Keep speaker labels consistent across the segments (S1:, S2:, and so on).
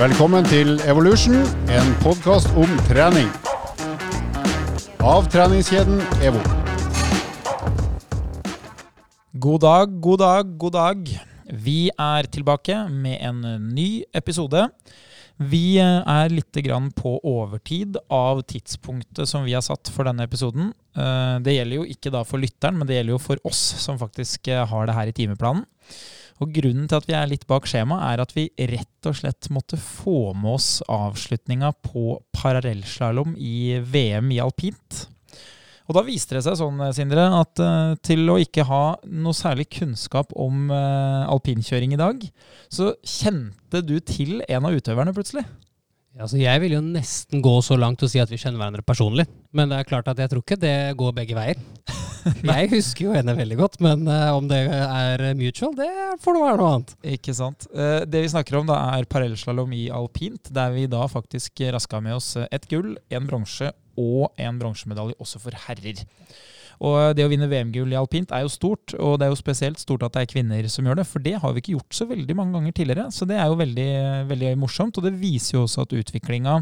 S1: Velkommen til Evolution, en podkast om trening. Av treningskjeden EVO.
S2: God dag, god dag, god dag. Vi er tilbake med en ny episode. Vi er litt på overtid av tidspunktet som vi har satt for denne episoden. Eh, Det gjelder jo ikke for lytteren, men det gjelder jo for oss som faktisk eh, har det her i timeplanen. Og Grunnen til at vi er litt bak skjema, er at vi rett og slett måtte få med oss avslutninga på parallellslalåm i VM i alpint. Og da viste det seg sånn, Sindre, at eh, til å ikke ha noe særlig kunnskap om eh, alpinkjøring i dag, så kjente du til en av utøverne plutselig.
S3: Altså jeg vil jo nesten gå så langt og si at vi kjenner hverandre personlig. Men det er klart at jeg tror ikke det går begge veier. jeg husker jo henne veldig godt, men eh, om det er mutual, det får det være noe annet.
S2: Ikke sant? Eh, det vi snakker om da er parellslalåm i alpint, der vi da faktisk raska med oss ett gull, en bronse og en bronsemedalje også for herrer. Og det å vinne VM-gull i alpint er jo stort, og det er jo spesielt stort at det er kvinner som gjør det, for det har vi ikke gjort så veldig mange ganger tidligere. Så det er jo veldig, veldig morsomt, og det viser jo også at utviklinga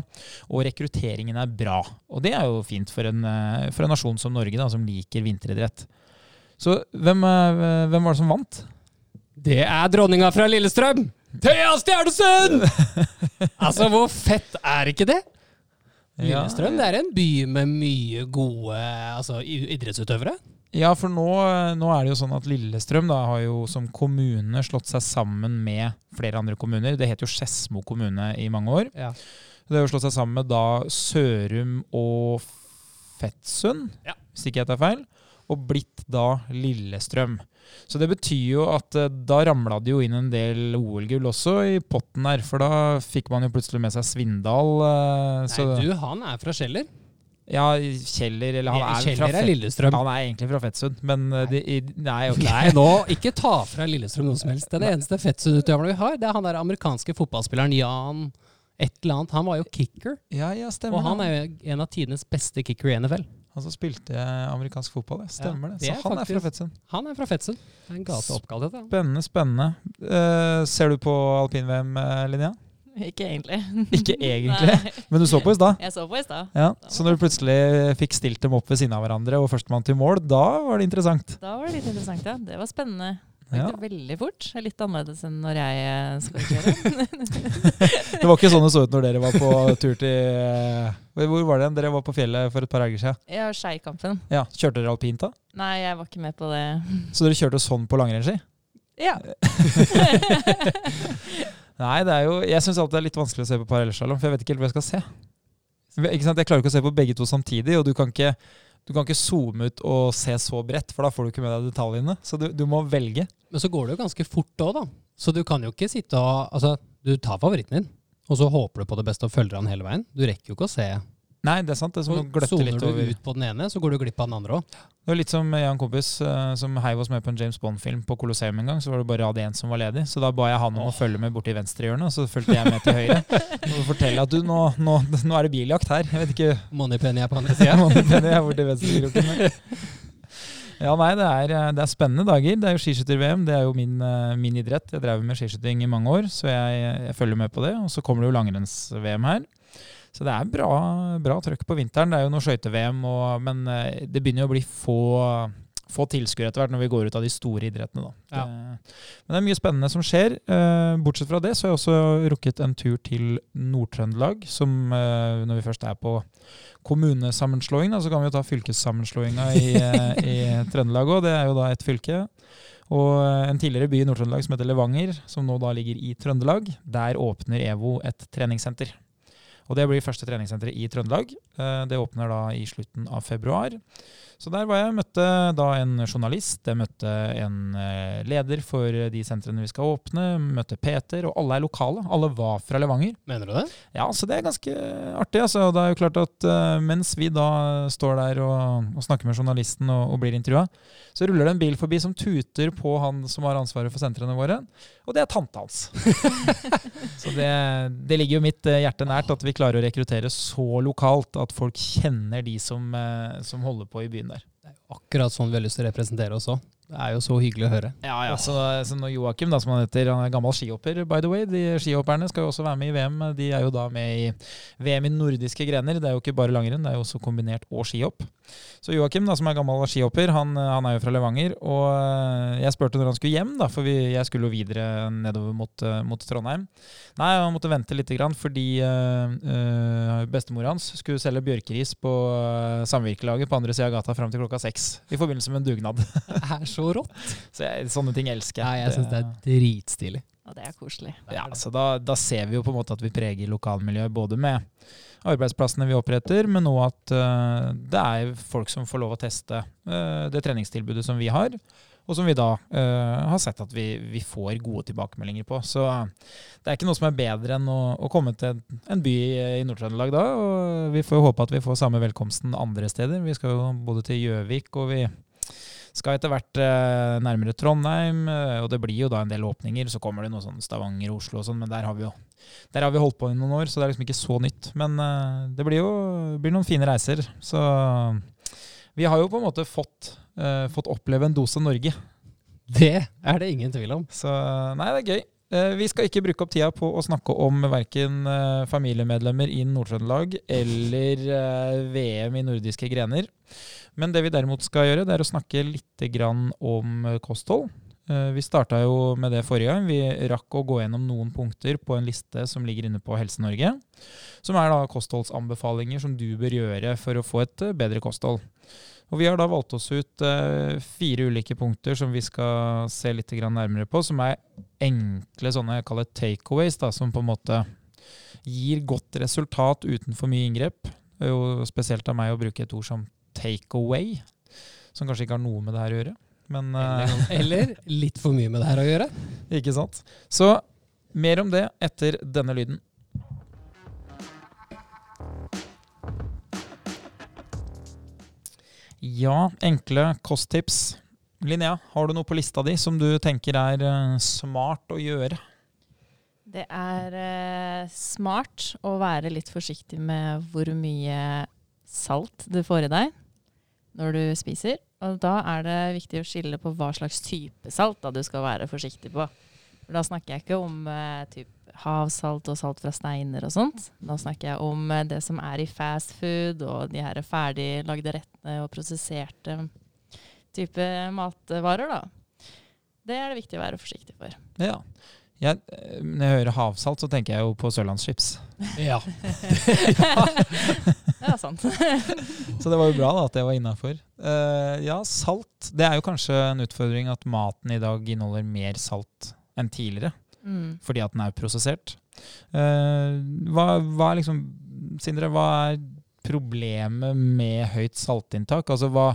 S2: og rekrutteringen er bra. Og det er jo fint for en, eh, for en nasjon som Norge, da, som liker vinteridrett. Så hvem, eh, hvem var det som vant?
S3: Det er dronninga fra Lillestrøm! Thea Stjernesen! altså, hvor fett er ikke det? Lillestrøm det er en by med mye gode altså, idrettsutøvere.
S2: Ja, for nå, nå er det jo sånn at Lillestrøm da, har jo som kommune slått seg sammen med flere andre kommuner. Det het jo Skedsmo kommune i mange år.
S3: Ja.
S2: Det har jo slått seg sammen med da Sørum og Fettsund,
S3: Ja.
S2: hvis ikke jeg tar feil, og blitt da Lillestrøm. Så det betyr jo at eh, da ramla det jo inn en del OL-gull også i potten her, for da fikk man jo plutselig med seg Svindal. eh,
S3: Nei, du, han er fra Kjeller.
S2: ja, Kjeller, eller han er,
S3: Kjeller
S2: fra
S3: er Lillestrøm.
S2: Han er egentlig fra Fettsund, men nei. De, Nei, ok.
S3: Nei, nå, ikke ta fra Lillestrøm noe som helst. Det er det eneste Fettsund-utøveren vi har, det er han der amerikanske fotballspilleren Jan et eller annet. Han var jo kicker,
S2: Ja, ja, stemmer.
S3: og han er jo en av tidenes beste kicker i NFL.
S2: Han som spilte amerikansk fotball, det. Stemmer
S3: Ja,
S2: det.
S3: det
S2: Så
S3: er
S2: han er fra Fetsund
S3: Han er fra Fetsund. Det er en gate oppkalt etter ham.
S2: Spennende, spennende. Uh, ser du på alpin-VM, eh, Linnea?
S4: Ikke egentlig.
S2: Ikke egentlig, men du så på i stad.
S4: jeg så på i stad.
S2: Ja. Så når du plutselig fikk stilt dem opp ved siden av hverandre, og førstemann til mål, da var det interessant.
S4: Da var det litt interessant, ja. Det var spennende. Det
S2: Ja.
S4: gikk veldig fort. Det er Litt annerledes enn når jeg eh, skal kjøre.
S2: Det var ikke sånn det så ut når dere var på tur til eh, Hvor var det? Dere var på fjellet for et par helger siden.
S4: Ja, Skeikampen.
S2: Ja, Kjørte dere alpint da?
S4: Nei, jeg var ikke med på det.
S2: Så dere kjørte sånn på langrennsski?
S4: Ja.
S2: Nei, det er jo Jeg syns alltid det er litt vanskelig å se på parallellslalåm, for jeg vet ikke helt hva jeg skal se. Ikke sant? Jeg klarer ikke å se på begge to samtidig, og du kan ikke, du kan ikke zoome ut og se så bredt, for da får du ikke med deg detaljene. Så du, du må velge.
S3: Men så går det jo ganske fort òg, da. Så du kan jo ikke sitte og Altså, du tar favoritten din, og så håper du på det beste og følger han hele veien. Du rekker jo ikke å se.
S2: Nei, det er sant. Det er som
S3: Og
S2: gløtte
S3: Soner
S2: litt
S3: du ut på den ene, så går du glipp av den andre òg.
S2: Det var litt som jeg og en kompis eh, som heiv oss med på en James Bond-film på Colosseum en gang. Så var det bare rad én som var ledig. Så da ba jeg han om å følge med borti venstrehjørnet, og så fulgte jeg med til høyre. Og fortelle at du, nå, nå, nå er det biljakt her. Jeg vet ikke
S3: Moneypenny er på andre sida.
S2: Moneypenny er borti venstrekroken. Ja, nei, det er, det er spennende dager. Det er jo skiskytter-VM. Det er jo min, eh, min idrett. Jeg drev med skiskyting i mange år, så jeg, jeg følger med på det. Og så kommer det jo langrenns-VM her. Så det er bra, bra trøkk på vinteren. Det er jo noe skøyte-VM, men eh, det begynner jo å bli få, få tilskuere etter hvert når vi går ut av de store idrettene.
S3: Ja.
S2: Det, men det er mye spennende som skjer. Eh, bortsett fra det så har jeg også rukket en tur til Nord-Trøndelag, som eh, når vi først er på kommunesammenslåing, da, så kan vi jo ta fylkessammenslåinga i, i Trøndelag òg. Det er jo da et fylke. Og en tidligere by i Nord-Trøndelag som heter Levanger, som nå da ligger i Trøndelag, der åpner EVO et treningssenter. Og det blir første treningssenteret i Trøndelag. Eh, Det åpner da i slutten av februar. Så der var jeg, møtte da en journalist, jeg møtte en eh, leder for de sentrene vi skal åpne, møtte Peter, og alle er lokale. Alle var fra Levanger.
S3: Mener du det?
S2: Ja, så det er ganske artig. Altså. Det er jo klart at eh, Mens vi da står der og, og snakker med journalisten og, og blir intervjua, så ruller det en bil forbi som tuter på han som har ansvaret for sentrene våre, og det er tanta hans. så det, det ligger jo mitt eh, hjerte nært at vi klarer å rekruttere så lokalt at folk kjenner de som, eh, som holder på i byen der.
S3: Det er jo akkurat sånn vi har lyst til å representere oss òg. Det er jo så hyggelig å høre.
S2: Ja, ja, så, så når Joakim, da, som han heter, han er gammel skihopper, by the way. De skihopperne skal jo også være med i VM. De er jo da med i VM i nordiske grener. Det er jo ikke bare langrenn, det er jo også kombinert og skihopp. Så Joakim, da, som er gammel skihopper, han, han, er jo fra Levanger. Og eh, jeg spurte når han skulle hjem, da, for vi, jeg skulle jo videre nedover mot, eh, mot, Trondheim. Nei, han måtte vente litt grann, fordi uh, bestemor hans skulle selge bjørkeris på samvirkelaget på andre sida av gata fram til klokka seks. I forbindelse med en dugnad.
S3: Det er så rått.
S2: Så jeg, sånne ting elsker
S3: jeg. Ja, jeg syns det er dritstilig.
S4: Og det er koselig.
S2: Ja, så da, da, ser vi jo på en måte at vi preger lokalmiljøet både med arbeidsplassene vi oppretter, men òg at uh, det er folk som får lov å teste uh, det treningstilbudet som vi har. Og som vi da uh, har sett at vi, vi, får gode tilbakemeldinger på. Så det er ikke noe som er bedre enn å, å komme til en by i Nord-Trøndelag da. Og vi får håpe at vi får samme velkomsten andre steder. Vi skal jo både til Gjøvik og vi skal etter hvert eh, nærmere Trondheim, eh, og det blir jo da en del åpninger. Så kommer det noe sånn Stavanger og Oslo og sånn, men der har vi jo der har vi holdt på i noen år, så det er liksom ikke så nytt. Men eh, det blir jo blir noen fine reiser. Så vi har jo på en måte fått, fått oppleve en dose Norge.
S3: Det er det ingen tvil om.
S2: Så nei, det er gøy. Vi skal ikke bruke opp tida på å snakke om verken familiemedlemmer i Nord-Trøndelag eller VM i nordiske grener. Men det vi derimot skal gjøre, det er å snakke litt om eh, kosthold. Eh, vi starta jo med det forrige gang. Vi rakk å gå gjennom noen punkter på en liste som ligger inne på Helse-Norge. Som er da kostholdsanbefalinger som du bør gjøre for å få et eh, bedre kosthold. Og Vi har da valgt oss ut fire ulike punkter som vi skal se litt nærmere på. Som er enkle sånne jeg kaller takeaways, da, som på en måte gir godt resultat uten for mye inngrep. Jo spesielt av meg å bruke et ord som takeaway, som kanskje ikke har noe med det her å gjøre. Men,
S3: eller, eh, eller litt for mye med det her å gjøre.
S2: Ikke sant. Så mer om det etter denne lyden. Ja, enkle kosttips. Linnea, har du noe på lista di som du tenker er uh, smart å gjøre?
S4: Det er eh, smart å være litt forsiktig med hvor mye salt du får i deg når du spiser. Og da er det viktig å skille på hva slags type salt da du skal være forsiktig på. For da snakker jeg ikke om eh, havsalt og salt fra steiner og sånt. Da snakker jeg om eh, det som er i fast food og de her ferdiglagde rettene og prosesserte type matvarer, da. Det er det viktig å være forsiktig for.
S2: Ja. Jeg, eh, når jeg hører havsalt, så tenker jeg jo på sørlandschips.
S3: Ja.
S4: ja, sant.
S2: så det var jo bra da, at det var innafor. Uh, ja, salt. Det er jo kanskje en utfordring at maten i dag inneholder mer salt enn tidligere. Mm. Fordi at den er prosessert. Uh, hva, hva, er liksom Sindre, hva er problemet med høyt saltinntak? Altså hva,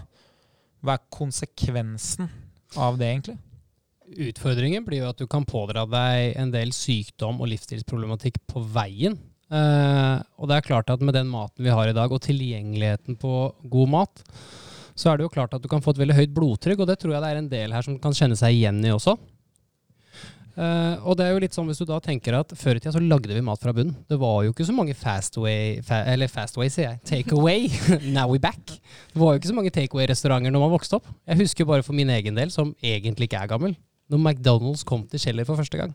S2: hva er konsekvensen av det, egentlig?
S3: Utfordringen blir jo at du kan pådra deg en del sykdom og livsstilsproblematikk på veien. Eh, og det er klart at med den maten vi har i dag, og tilgjengeligheten på god mat, så er det jo klart at du kan få et veldig høyt blodtrykk, og det tror jeg det er en del her som kan kjenne seg igjen i også. Uh, og det er jo litt sånn hvis du da tenker at Før i tida så lagde vi mat fra bunnen. Det var jo ikke så mange fastway fa Eller fastway, sier jeg. Takeaway. Now we back. Det var jo ikke så mange takeaway-restauranter når man vokste opp. Jeg husker bare for min egen del, som egentlig ikke er gammel, når McDonald's kom til Kjeller for første gang.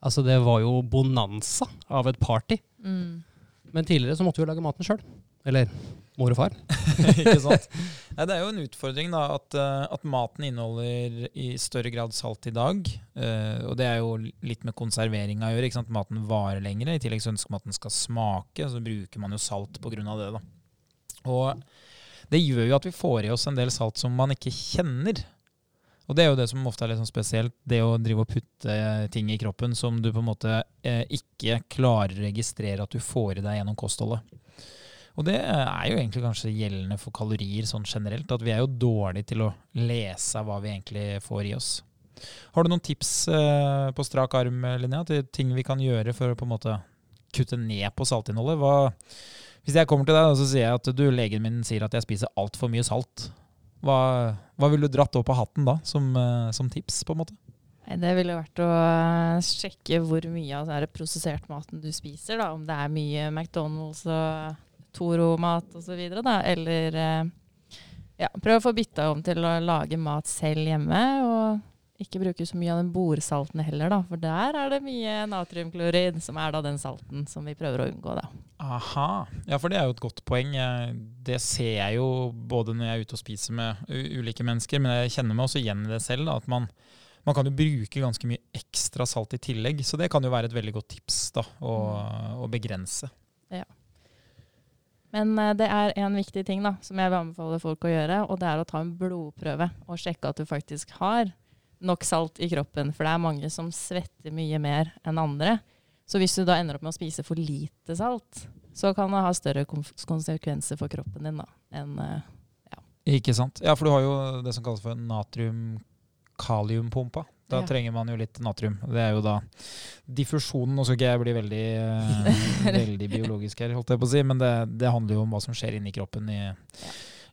S3: Altså, det var jo bonanza av et party. Mm. Men tidligere så måtte vi jo lage maten sjøl. Eller mor og far.
S2: ikke sant? Nei, det er jo en utfordring da, at, eh, at, maten inneholder i større grad salt i dag. Uh, og det er jo litt med konservering å gjøre. ikke sant? Maten varer lenger. I tillegg så ønsker man at den skal smake, så bruker man jo salt pga. det. da. Og det gjør jo at vi får i oss en del salt som man ikke kjenner. Og det er jo det som ofte er litt sånn spesielt, det å drive og putte ting i kroppen som du på en måte eh, ikke klarer å registrere at du får i deg gjennom kostholdet. Og det er jo egentlig kanskje gjeldende for kalorier sånn generelt, at vi er jo dårlige til å lese hva vi egentlig får i oss. Har du noen tips eh, på strak arm, Linnea, til ting vi kan gjøre for å på en måte kutte ned på saltinnholdet? Hva, hvis jeg kommer til deg så sier jeg at du, legen min sier at jeg spiser altfor mye salt, hva, hva ville du dratt opp av hatten da, som, eh, som, tips, på en måte?
S4: Det ville vært å eh, sjekke hvor mye av den prosessert maten du spiser. Da. Om det er mye McDonald's og Toro-mat osv. Eller eh, Ja, prøv å få bytta om til å lage mat selv hjemme, og ikke bruke så mye av den bordsalten heller, da. For der er det mye natriumklorid, som er da den salten som vi prøver å unngå, da.
S2: Aha. Ja, for det er jo et godt poeng. Det ser jeg jo både når jeg er ute og spiser med ulike mennesker, men jeg kjenner meg også igjen i det selv. Da, at man, man kan jo bruke ganske mye ekstra salt i tillegg. Så det kan jo være et veldig godt tips da, å, å begrense.
S4: Men eh, det er en viktig ting da, som jeg vil anbefale folk å gjøre, og det er å ta en blodprøve og sjekke at du faktisk har nok salt i kroppen. For det er mange som svetter mye mer enn andre. Så hvis du da ender opp med å spise for lite salt, så kan det ha større konsekvenser for kroppen din da, enn ja.
S2: Ikke sant? Ja, for du har jo det som kalles for natrium-kaliumpumpa. Da
S4: Ja.
S2: trenger man jo litt natrium. Det er jo da diffusjonen. Nå skal ikke jeg bli veldig, eh, veldig biologisk her, holdt jeg på å si, men det, det handler jo om hva som skjer inni kroppen i,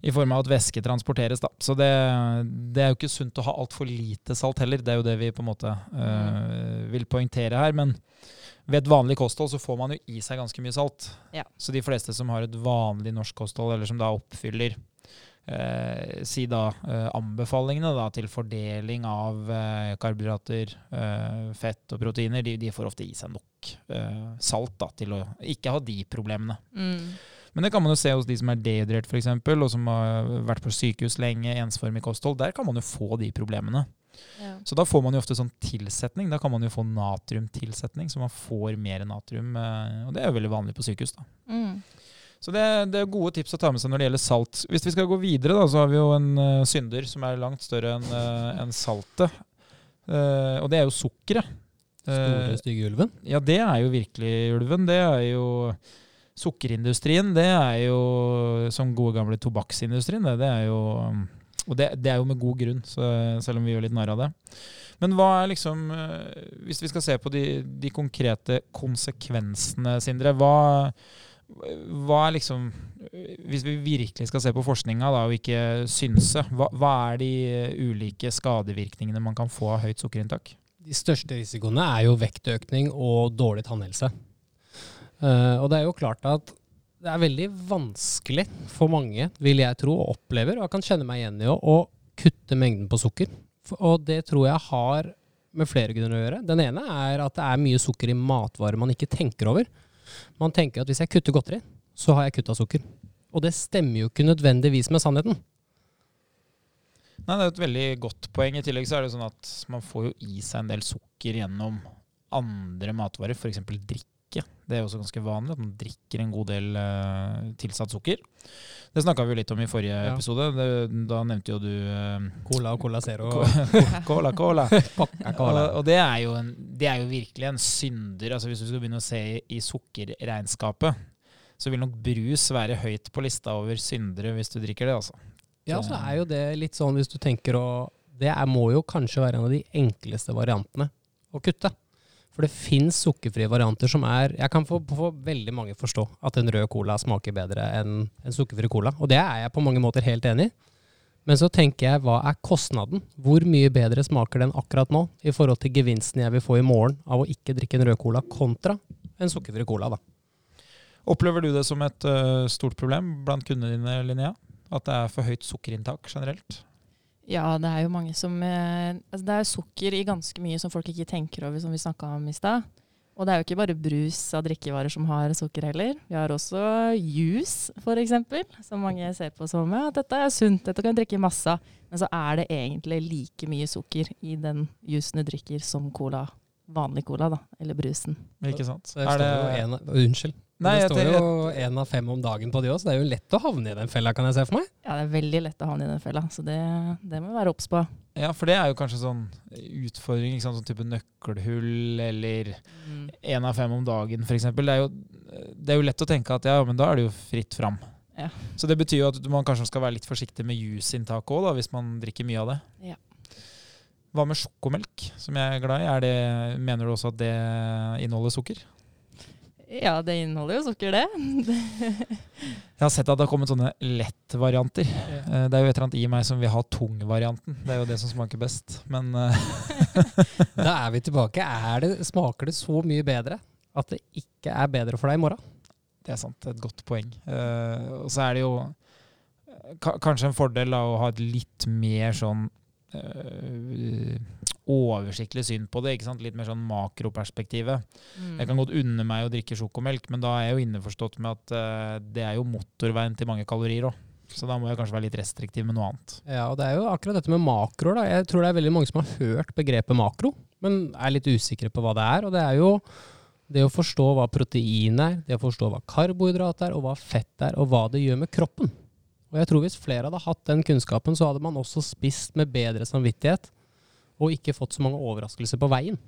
S2: i form av at væske transporteres. Da. Så det, det er jo ikke sunt å ha altfor lite salt heller. Det er jo det vi på en måte øh, vil poengtere her. Men ved et vanlig kosthold så får man jo i seg ganske mye salt.
S4: Ja.
S2: Så de fleste som har et vanlig norsk kosthold, eller som da oppfyller eh, si da eh, anbefalingene da, til fordeling av eh, karbohydrater, eh, fett og proteiner, de, de får ofte i seg nok eh, salt da, til å ikke ha de problemene.
S4: mm.
S2: Men det kan man jo se hos de som er dehydrert f.eks., og som har vært på sykehus lenge, ensformig kosthold. Der kan man jo få de problemene.
S4: ja.
S2: Så da får man jo ofte sånn tilsetning. Da kan man jo få natriumtilsetning, så man får mer natrium. eh, Og det er jo veldig vanlig på sykehus. da.
S4: Mm.
S2: Så det, det er gode tips å ta med seg når det gjelder salt. Hvis vi skal gå videre, da, så har vi jo en uh, synder som er langt større enn uh, en saltet. Uh, og det er jo sukkeret. Eh,
S3: Store, stygge ulven.
S2: ja, det er jo virkelig ulven. Det er jo sukkerindustrien. Det er jo som gode gamle tobakksindustrien. Det, det er jo Og det, det er jo med god grunn, så, selv om vi gjør litt narr av det. Men hva er liksom eh, Hvis vi skal se på de, de konkrete konsekvensene, Sindre. Hva, hva er liksom Hvis vi virkelig skal se på forskninga da, og ikke synse, hva, hva er de ulike skadevirkningene man kan få av høyt sukkerinntak?
S3: De største risikoene er jo vektøkning og dårlig tannhelse. Eh, og det er jo klart at det er veldig vanskelig for mange, vil jeg tro, og opplever, og jeg kan kjenne meg igjen i å, kutte mengden på sukker. Og det tror jeg har med flere grunner å gjøre. Den ene er at det er mye sukker i matvarer man ikke tenker over. Man tenker at hvis jeg kutter godteri, så har jeg kutta sukker. Og det stemmer jo ikke nødvendigvis med sannheten.
S2: Nei, Det er et veldig godt poeng. I tillegg så er det sånn at man får jo i seg en del sukker gjennom andre matvarer, f.eks. drikke. Det er også ganske vanlig at man drikker en god del uh, tilsatt sukker. Det snakka vi jo litt om i forrige
S3: Ja.
S2: episode. Det, da nevnte jo du uh,
S3: Cola og Cola Zero.
S2: Cola, cola.
S3: Cola.
S2: Og, og det, er jo en, det er jo virkelig en synder. Altså Hvis du skal begynne å se i, i sukkerregnskapet, så vil nok brus være høyt på lista over syndere hvis du drikker det. altså.
S3: Ja, så er jo det litt sånn hvis du tenker å Det er, må jo kanskje være en av de enkleste variantene å kutte. For det fins sukkerfrie varianter som er Jeg kan få, få veldig mange forstå at en rød cola smaker bedre enn en sukkerfri cola. Og det er jeg på mange måter helt enig i. Men så tenker jeg, hva er kostnaden? Hvor mye bedre smaker den akkurat nå i forhold til gevinsten jeg vil få i morgen av å ikke drikke en rød cola kontra en sukkerfri cola, da.
S2: Opplever du det som et uh, stort problem blant kundene dine, Linnea? At det er for høyt sukkerinntak generelt?
S4: Ja, det er jo mange som eh, altså Det er jo sukker i ganske mye som folk ikke tenker over, som vi snakka om i stad. Og det er jo ikke bare brus av drikkevarer som har sukker heller. Vi har også juice, f.eks., som mange ser på som ja, dette er sunt, dette kan du drikke masse av. Men så er det egentlig like mye sukker i den juicen du drikker som cola. Vanlig cola, da. Eller brusen.
S2: Ikke sant?
S3: Så det
S2: Er det,
S3: en, Unnskyld.
S2: Nei,
S3: det står jo én av fem om dagen på de òg, så det er jo lett å havne i den fella, kan jeg se for meg.
S4: Ja, det er veldig lett å havne i den fella, så det, det må vi være obs på.
S2: ja, for det er jo kanskje sånn utfordring, ikke sant? sånn type nøkkelhull eller én av fem om dagen f.eks. Det, er jo- det er jo lett å tenke at ja, men da er det jo fritt fram.
S4: Ja.
S2: Så det betyr jo at man kanskje skal være litt forsiktig med juiceinntaket òg, hvis man drikker mye av det.
S4: Ja.
S2: Hva med sjokomelk, som jeg er glad i? Er det, mener du også at det inneholder sukker?
S4: Ja, det inneholder jo sukker, det.
S2: Jeg har sett at det har kommet sånne lettvarianter. Ja. Det er jo et eller annet i meg som vil ha tungvarianten. Det er jo det som smaker best. Men eh,
S3: Da er vi tilbake. Er det, smaker det så mye bedre at det ikke er bedre for deg i morgen?
S2: det er sant. Et godt poeng. Uh, Og så er det jo kanskje en fordel da, å ha et litt mer sånn oversiktlig syn på det. ikke sant? Litt mer sånn makroperspektivet.
S4: Mm.
S2: Jeg kan godt unne meg å drikke sjokomelk, men da er jeg jo innforstått med at uh, det er jo motorveien til mange kalorier òg. Så da må jeg kanskje være litt restriktiv med noe annet.
S3: Ja, og det er jo akkurat dette med makroer. da. Jeg tror det er veldig mange som har hørt begrepet makro, men er litt usikre på hva det er. Og det er jo det å forstå hva protein er, det å forstå hva karbohydrat er, og hva fett er, og hva det gjør med kroppen. Og jeg tror hvis flere hadde hatt den kunnskapen, så hadde man også spist med bedre samvittighet, og ikke fått så mange overraskelser på veien.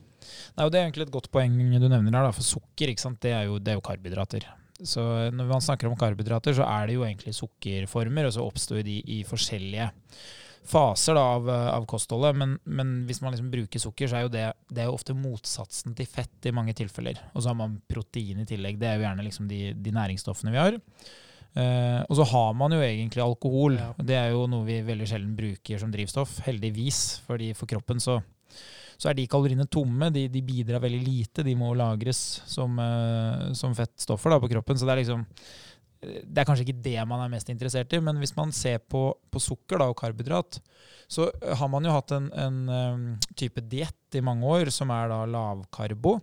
S2: Nei, og Det er egentlig et godt poeng du nevner her, for sukker? Det, er jo, det er jo karbohydrater. Så når man snakker om karbohydrater, så er det jo egentlig sukkerformer, og så oppstår de i forskjellige faser da, av, av, kostholdet. Men, men, hvis man liksom bruker sukker, så er jo det, det er jo ofte motsatsen til fett i mange tilfeller. Og så har man protein i tillegg. Det er jo gjerne liksom de, de næringsstoffene vi har. Uh, og så har man jo egentlig alkohol. Ja. Det er jo noe vi veldig sjelden bruker som drivstoff, heldigvis. fordi for kroppen så så er de kaloriene tomme. De, de bidrar veldig lite. De må lagres som, uh, som fettstoffer da, på kroppen. Så det er liksom det er kanskje ikke det man er mest interessert i, men hvis man ser på, på sukker da, og karbohydrat, så har man jo hatt en, en um, type diett i mange år som er da lavkarbo.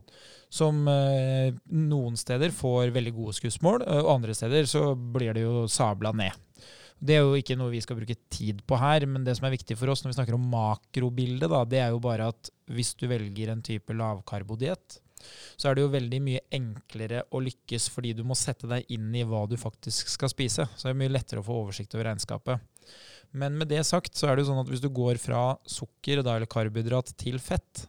S2: Som eh, noen steder får veldig gode skussmål, og andre steder så blir det jo sabla ned. Det er jo ikke noe vi skal bruke tid på her, men det som er viktig for oss når vi snakker om makrobildet, da, det er jo bare at hvis du velger en type lavkarbodiett, så er det jo veldig mye enklere å lykkes fordi du må sette deg inn i hva du faktisk skal spise. Så det er mye lettere å få oversikt over regnskapet. Men med det sagt så er det jo sånn at hvis du går fra sukker da, eller karbohydrat til fett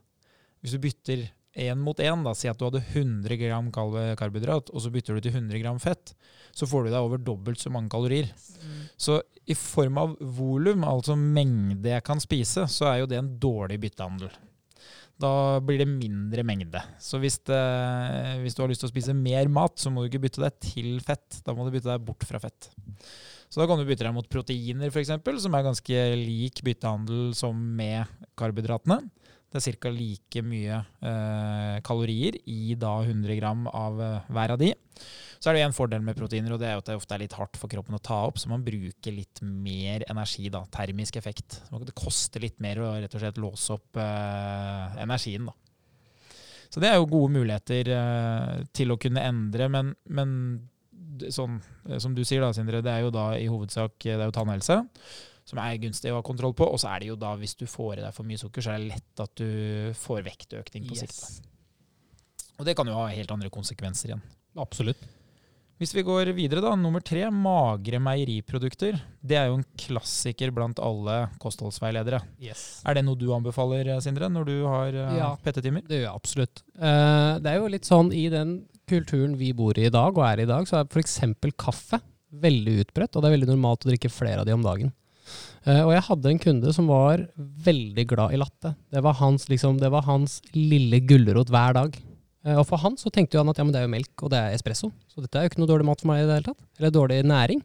S2: Hvis du bytter én mot én, si at du hadde 100 gram karbohydrat, og så bytter du til 100 gram fett, så får du deg over dobbelt så mange kalorier. Mm. Så i form av volum, altså mengde jeg kan spise, så er jo det en dårlig byttehandel. Da blir det mindre mengde. Så hvis, det, hvis, du har lyst til å spise mer mat, så må du ikke bytte deg til fett. Da må du bytte deg bort fra fett. Så da kan du bytte deg mot proteiner, f.eks., som er ganske lik byttehandel som med karbohydratene. Det er ca. like mye eh, kalorier i da 100 gram av eh, hver av de. Så er det en fordel med proteiner, og det er at det ofte er litt hardt for kroppen å ta opp, så man bruker litt mer energi, da, termisk effekt. Det koster litt mer å rett og slett låse opp eh, energien, da. Så det er jo gode muligheter uh, til å kunne endre, men, men sånn eh, som du sier da, Sindre, det er jo da i hovedsak det er jo tannhelse som er gunstig å ha kontroll på. Og så er det jo da, hvis du får i deg for mye sukker, så er det lett at du får vektøkning på yes. sikt. Og det kan jo ha helt andre konsekvenser igjen.
S3: Absolutt.
S2: Hvis vi går videre, da. Nummer tre, magre meieriprodukter. Det er jo en klassiker blant alle kostholdsveiledere.
S3: Yes.
S2: Er det noe du anbefaler, Sindre, når du har uh, ja, PT-timer?
S3: Det gjør jeg absolutt. Uh, det er jo litt sånn i den kulturen vi bor i i dag, og er i dag, så er f.eks. kaffe veldig utbredt, og det er veldig normalt å drikke flere av de om dagen. Uh, og jeg hadde en kunde som var veldig glad i latte. Det var hans, liksom, det var hans lille gulrot hver dag. Eh, og for han så tenkte han at ja, det er jo melk og det er espresso, så dette er jo ikke noe dårlig mat for meg i det hele tatt. Eller dårlig næring.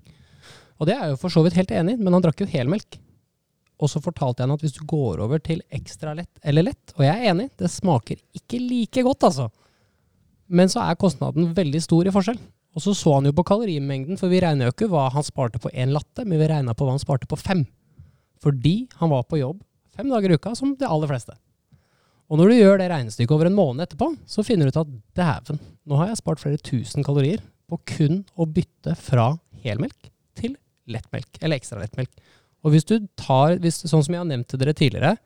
S3: Og det er jeg jo for så vidt helt enig i, men han drakk jo helmelk. Og så fortalte jeg han at hvis du går over til ekstra lett eller lett, og jeg er enig, det smaker ikke like godt, altså. Men så er kostnaden veldig stor i forskjell. Og så så han jo på kalorimengden, for vi regna jo ikke hva han sparte på én latte, men vi regna på hva han sparte på fem. Fordi han var på jobb fem dager i uka, som de aller fleste. Og når du gjør det regnestykket over en måned etterpå, så finner du ut at dæven, nå har jeg spart flere tusen kalorier på kun å bytte fra helmelk til lettmelk, eller ekstra lettmelk. Og hvis du tar, hvis, sånn som jeg har nevnt til dere tidligere,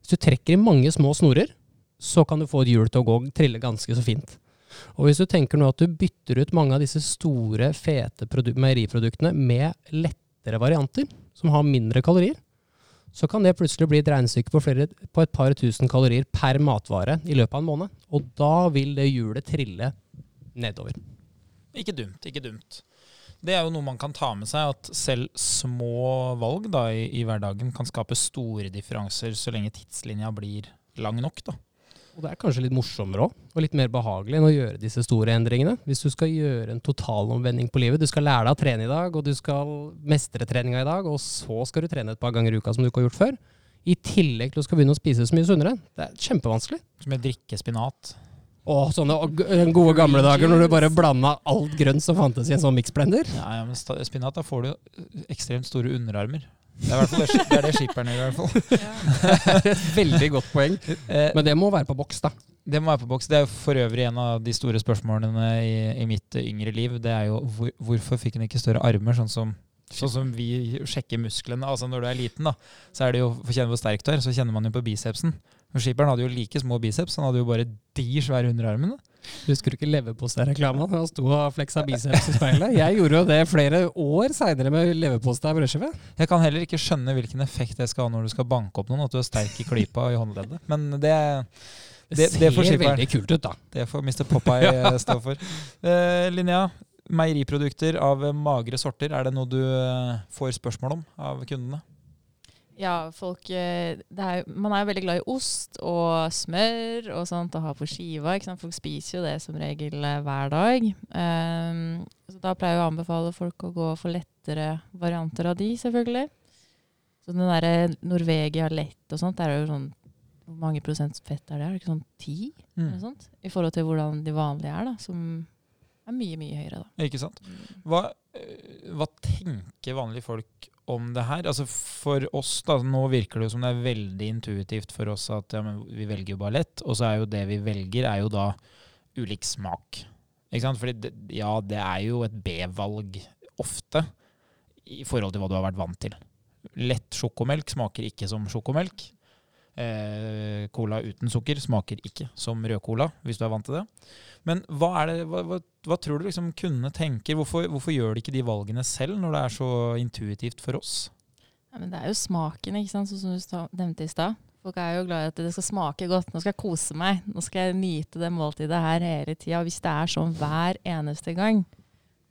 S3: hvis du trekker i mange små snorer, så kan du få et hjul til å gå trille ganske så fint. Og hvis du tenker nå at du bytter ut mange av disse store, fete meieriproduktene med lettere varianter, som har mindre kalorier, så kan det plutselig bli et regnestykke på, på, et par tusen kalorier per matvare i løpet av en måned. Og da vil det hjulet trille nedover.
S2: Ikke dumt, ikke dumt. Det er jo noe man kan ta med seg, at selv små valg da, i, i hverdagen kan skape store differanser så lenge tidslinja blir lang nok. da.
S3: Og det er kanskje litt morsommere òg, og litt mer behagelig enn å gjøre disse store endringene. Hvis du skal gjøre en totalomvending på livet, du skal lære deg å trene i dag, og du skal mestre treninga i dag, og så skal du trene et par ganger i uka som du ikke har gjort før, i tillegg til å skal begynne å spise så mye sunnere. Det er kjempevanskelig.
S2: Som å drikke spinat.
S3: Å, sånne gode gamle dager når du bare blanda alt grønt som fantes i en sånn miksblender.
S2: Ja, ja, men spinat, da får du ekstremt store underarmer. Det er, i hvert fall det, det, er det skipperen gjør, i hvert fall.
S3: Veldig godt poeng.
S2: Eh,
S3: Men det må være på boks, da.
S2: Det må være på boks. Det er jo for øvrig en av de store spørsmålene i, i mitt yngre liv. Det er jo hvor, hvorfor fikk han ikke større armer, sånn som, sånn som vi sjekker musklene. Altså Når du er liten, da, så er det jo for å kjenne hvor sterk du er, så kjenner man jo på bicepsen. Og Skipperen hadde jo like små biceps, han hadde jo bare de svære underarmene.
S3: Husker du ikke leverpostei-reklamen? Han sto og fleksa biceps i speilet. Jeg gjorde jo det flere år seinere med leverpostei og brødskive.
S2: Jeg kan heller ikke skjønne hvilken effekt det skal ha når du skal banke opp noen, at du er sterk i klypa og i håndleddet. Men det,
S3: Det,
S2: Det- det
S3: ser veldig kult ut, da.
S2: det får Mr. Popeye eh, stå for. Uh, Linnea, meieriprodukter av magre sorter, er det noe du eh, får spørsmål om av kundene?
S4: Ja, folk eh, er, Man er jo veldig glad i ost og smør og sånt å ha på skiva. Ikke sant? Folk spiser jo det som regel eh, hver dag. Um, så da pleier jeg å anbefale folk å gå for lettere varianter av de, selvfølgelig. Så den derre Norvegia lett og sånt, det er jo sånn Hvor mange prosent fett er det? Er det ikke sånn ti? Eller
S2: Mm.
S4: sånt? I forhold til hvordan de vanlige er, da. Som er mye, mye høyere, da.
S2: Ikke sant? Hva, eh, hva tenker vanlige folk om det her? Altså For oss, da, nå virker det jo som det er veldig intuitivt for oss at ja, vi velger jo bare lett, og så er jo det vi velger, er jo da ulik smak. Ikke sant? Fordi det, ja, det er jo et B-valg ofte i forhold til hva du har vært vant til. Lett sjokomelk smaker ikke som sjokomelk. Eh, cola uten sukker smaker ikke som rød cola, hvis du er vant til det. Men hva, det, hva, hva, hva tror du liksom kundene tenker? Hvorfor, hvorfor gjør de ikke de valgene selv, når det er så intuitivt for oss?
S4: Ja, men det er jo smaken, ikke sant? sånn som du nevnte i stad. Folk er jo glad i at det skal smake godt. Nå skal jeg kose meg. Nå skal jeg nyte det måltidet her hele tida. Hvis det er sånn hver eneste gang,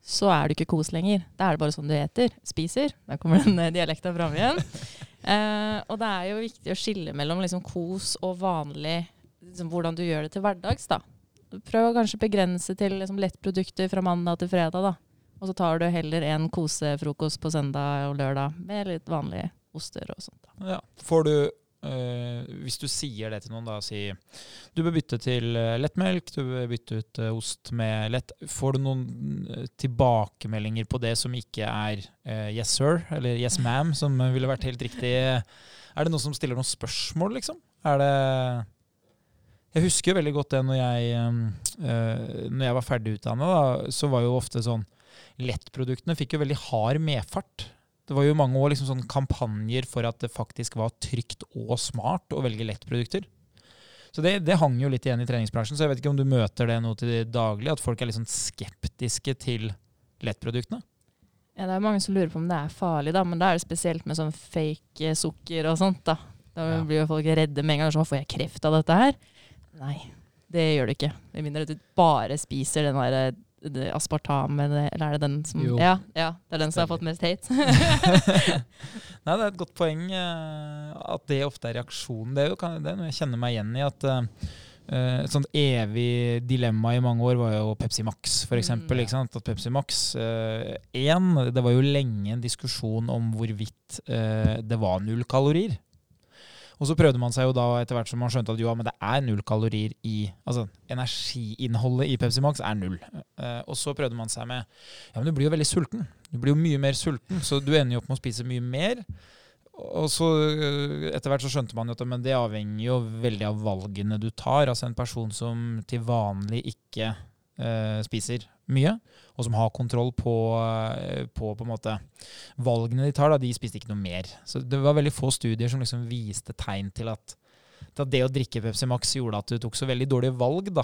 S4: så er du ikke kos lenger. Da er det bare sånn du eter. Spiser. Der kommer den eh, dialekta fram igjen. Eh, og det er jo viktig å skille mellom liksom kos og vanlig liksom, Hvordan du gjør det til hverdags, da. Prøv å kanskje begrense til liksom, lettprodukter fra mandag til fredag, da. Og så tar du heller en kosefrokost på søndag og lørdag med litt vanlige oster og sånt. Da.
S2: Ja. Får du, hvis du sier det til noen, da, si du bør bytte til øh, lettmelk, du bør bytte ut øh, ost med lett. Får du noen tilbakemeldinger på det som ikke er yes sir, eller yes ma'am, som ville vært helt riktig? Er det noen som stiller noen spørsmål, liksom? Er det Jeg husker veldig godt det når jeg, når jeg var ferdig utdanna, så var jo ofte sånn Lettproduktene fikk jo veldig hard medfart. Det var jo mange år liksom sånn kampanjer for at det faktisk var trygt og smart å velge lettprodukter. Så det, det hang jo litt igjen i treningsbransjen, så jeg vet ikke om du møter det nå til det daglig, at folk er litt sånn skeptiske til lettproduktene?
S4: Ja, det er mange som lurer på om det er farlig, da, men da er det spesielt med sånn fake eh, sukker og sånt. Da Da
S2: Ja.
S4: blir jo folk redde med en gang. Sånn, får jeg kreft av dette her? Nei, det gjør du ikke. Med mindre du bare spiser den der det aspartam, eller er det den som Ja, ja, det er den som har fått mest hate.
S2: Nei, det er et godt poeng eh, at det ofte er reaksjonen. Det er jo kan- det er noe jeg kjenner meg igjen i. at eh, eh, Et sånt evig dilemma i mange år var jo Pepsi Max, f.eks.
S4: Mm,
S2: eksempel. At Pepsi Max eh, en, Det var jo lenge en diskusjon om hvorvidt eh, det var null kalorier. Og så prøvde man seg jo da etter hvert som man skjønte at jo, men det er null kalorier i Altså energiinnholdet i Pepsi Max er null. Eh, og så prøvde man seg med Ja, men du blir jo veldig sulten. Du blir jo mye mer sulten, så du ender jo opp med å spise mye mer. Og så øh, etter hvert så skjønte man jo at men det avhenger jo veldig av valgene du tar. Altså en person som til vanlig ikke eh, spiser mye, og som har kontroll på, øh, på på en måte valgene de tar, da, de spiste ikke noe mer. Så det var veldig få studier som liksom viste tegn til at, til at det å drikke Pepsi Max gjorde at du tok så veldig dårlige valg. da.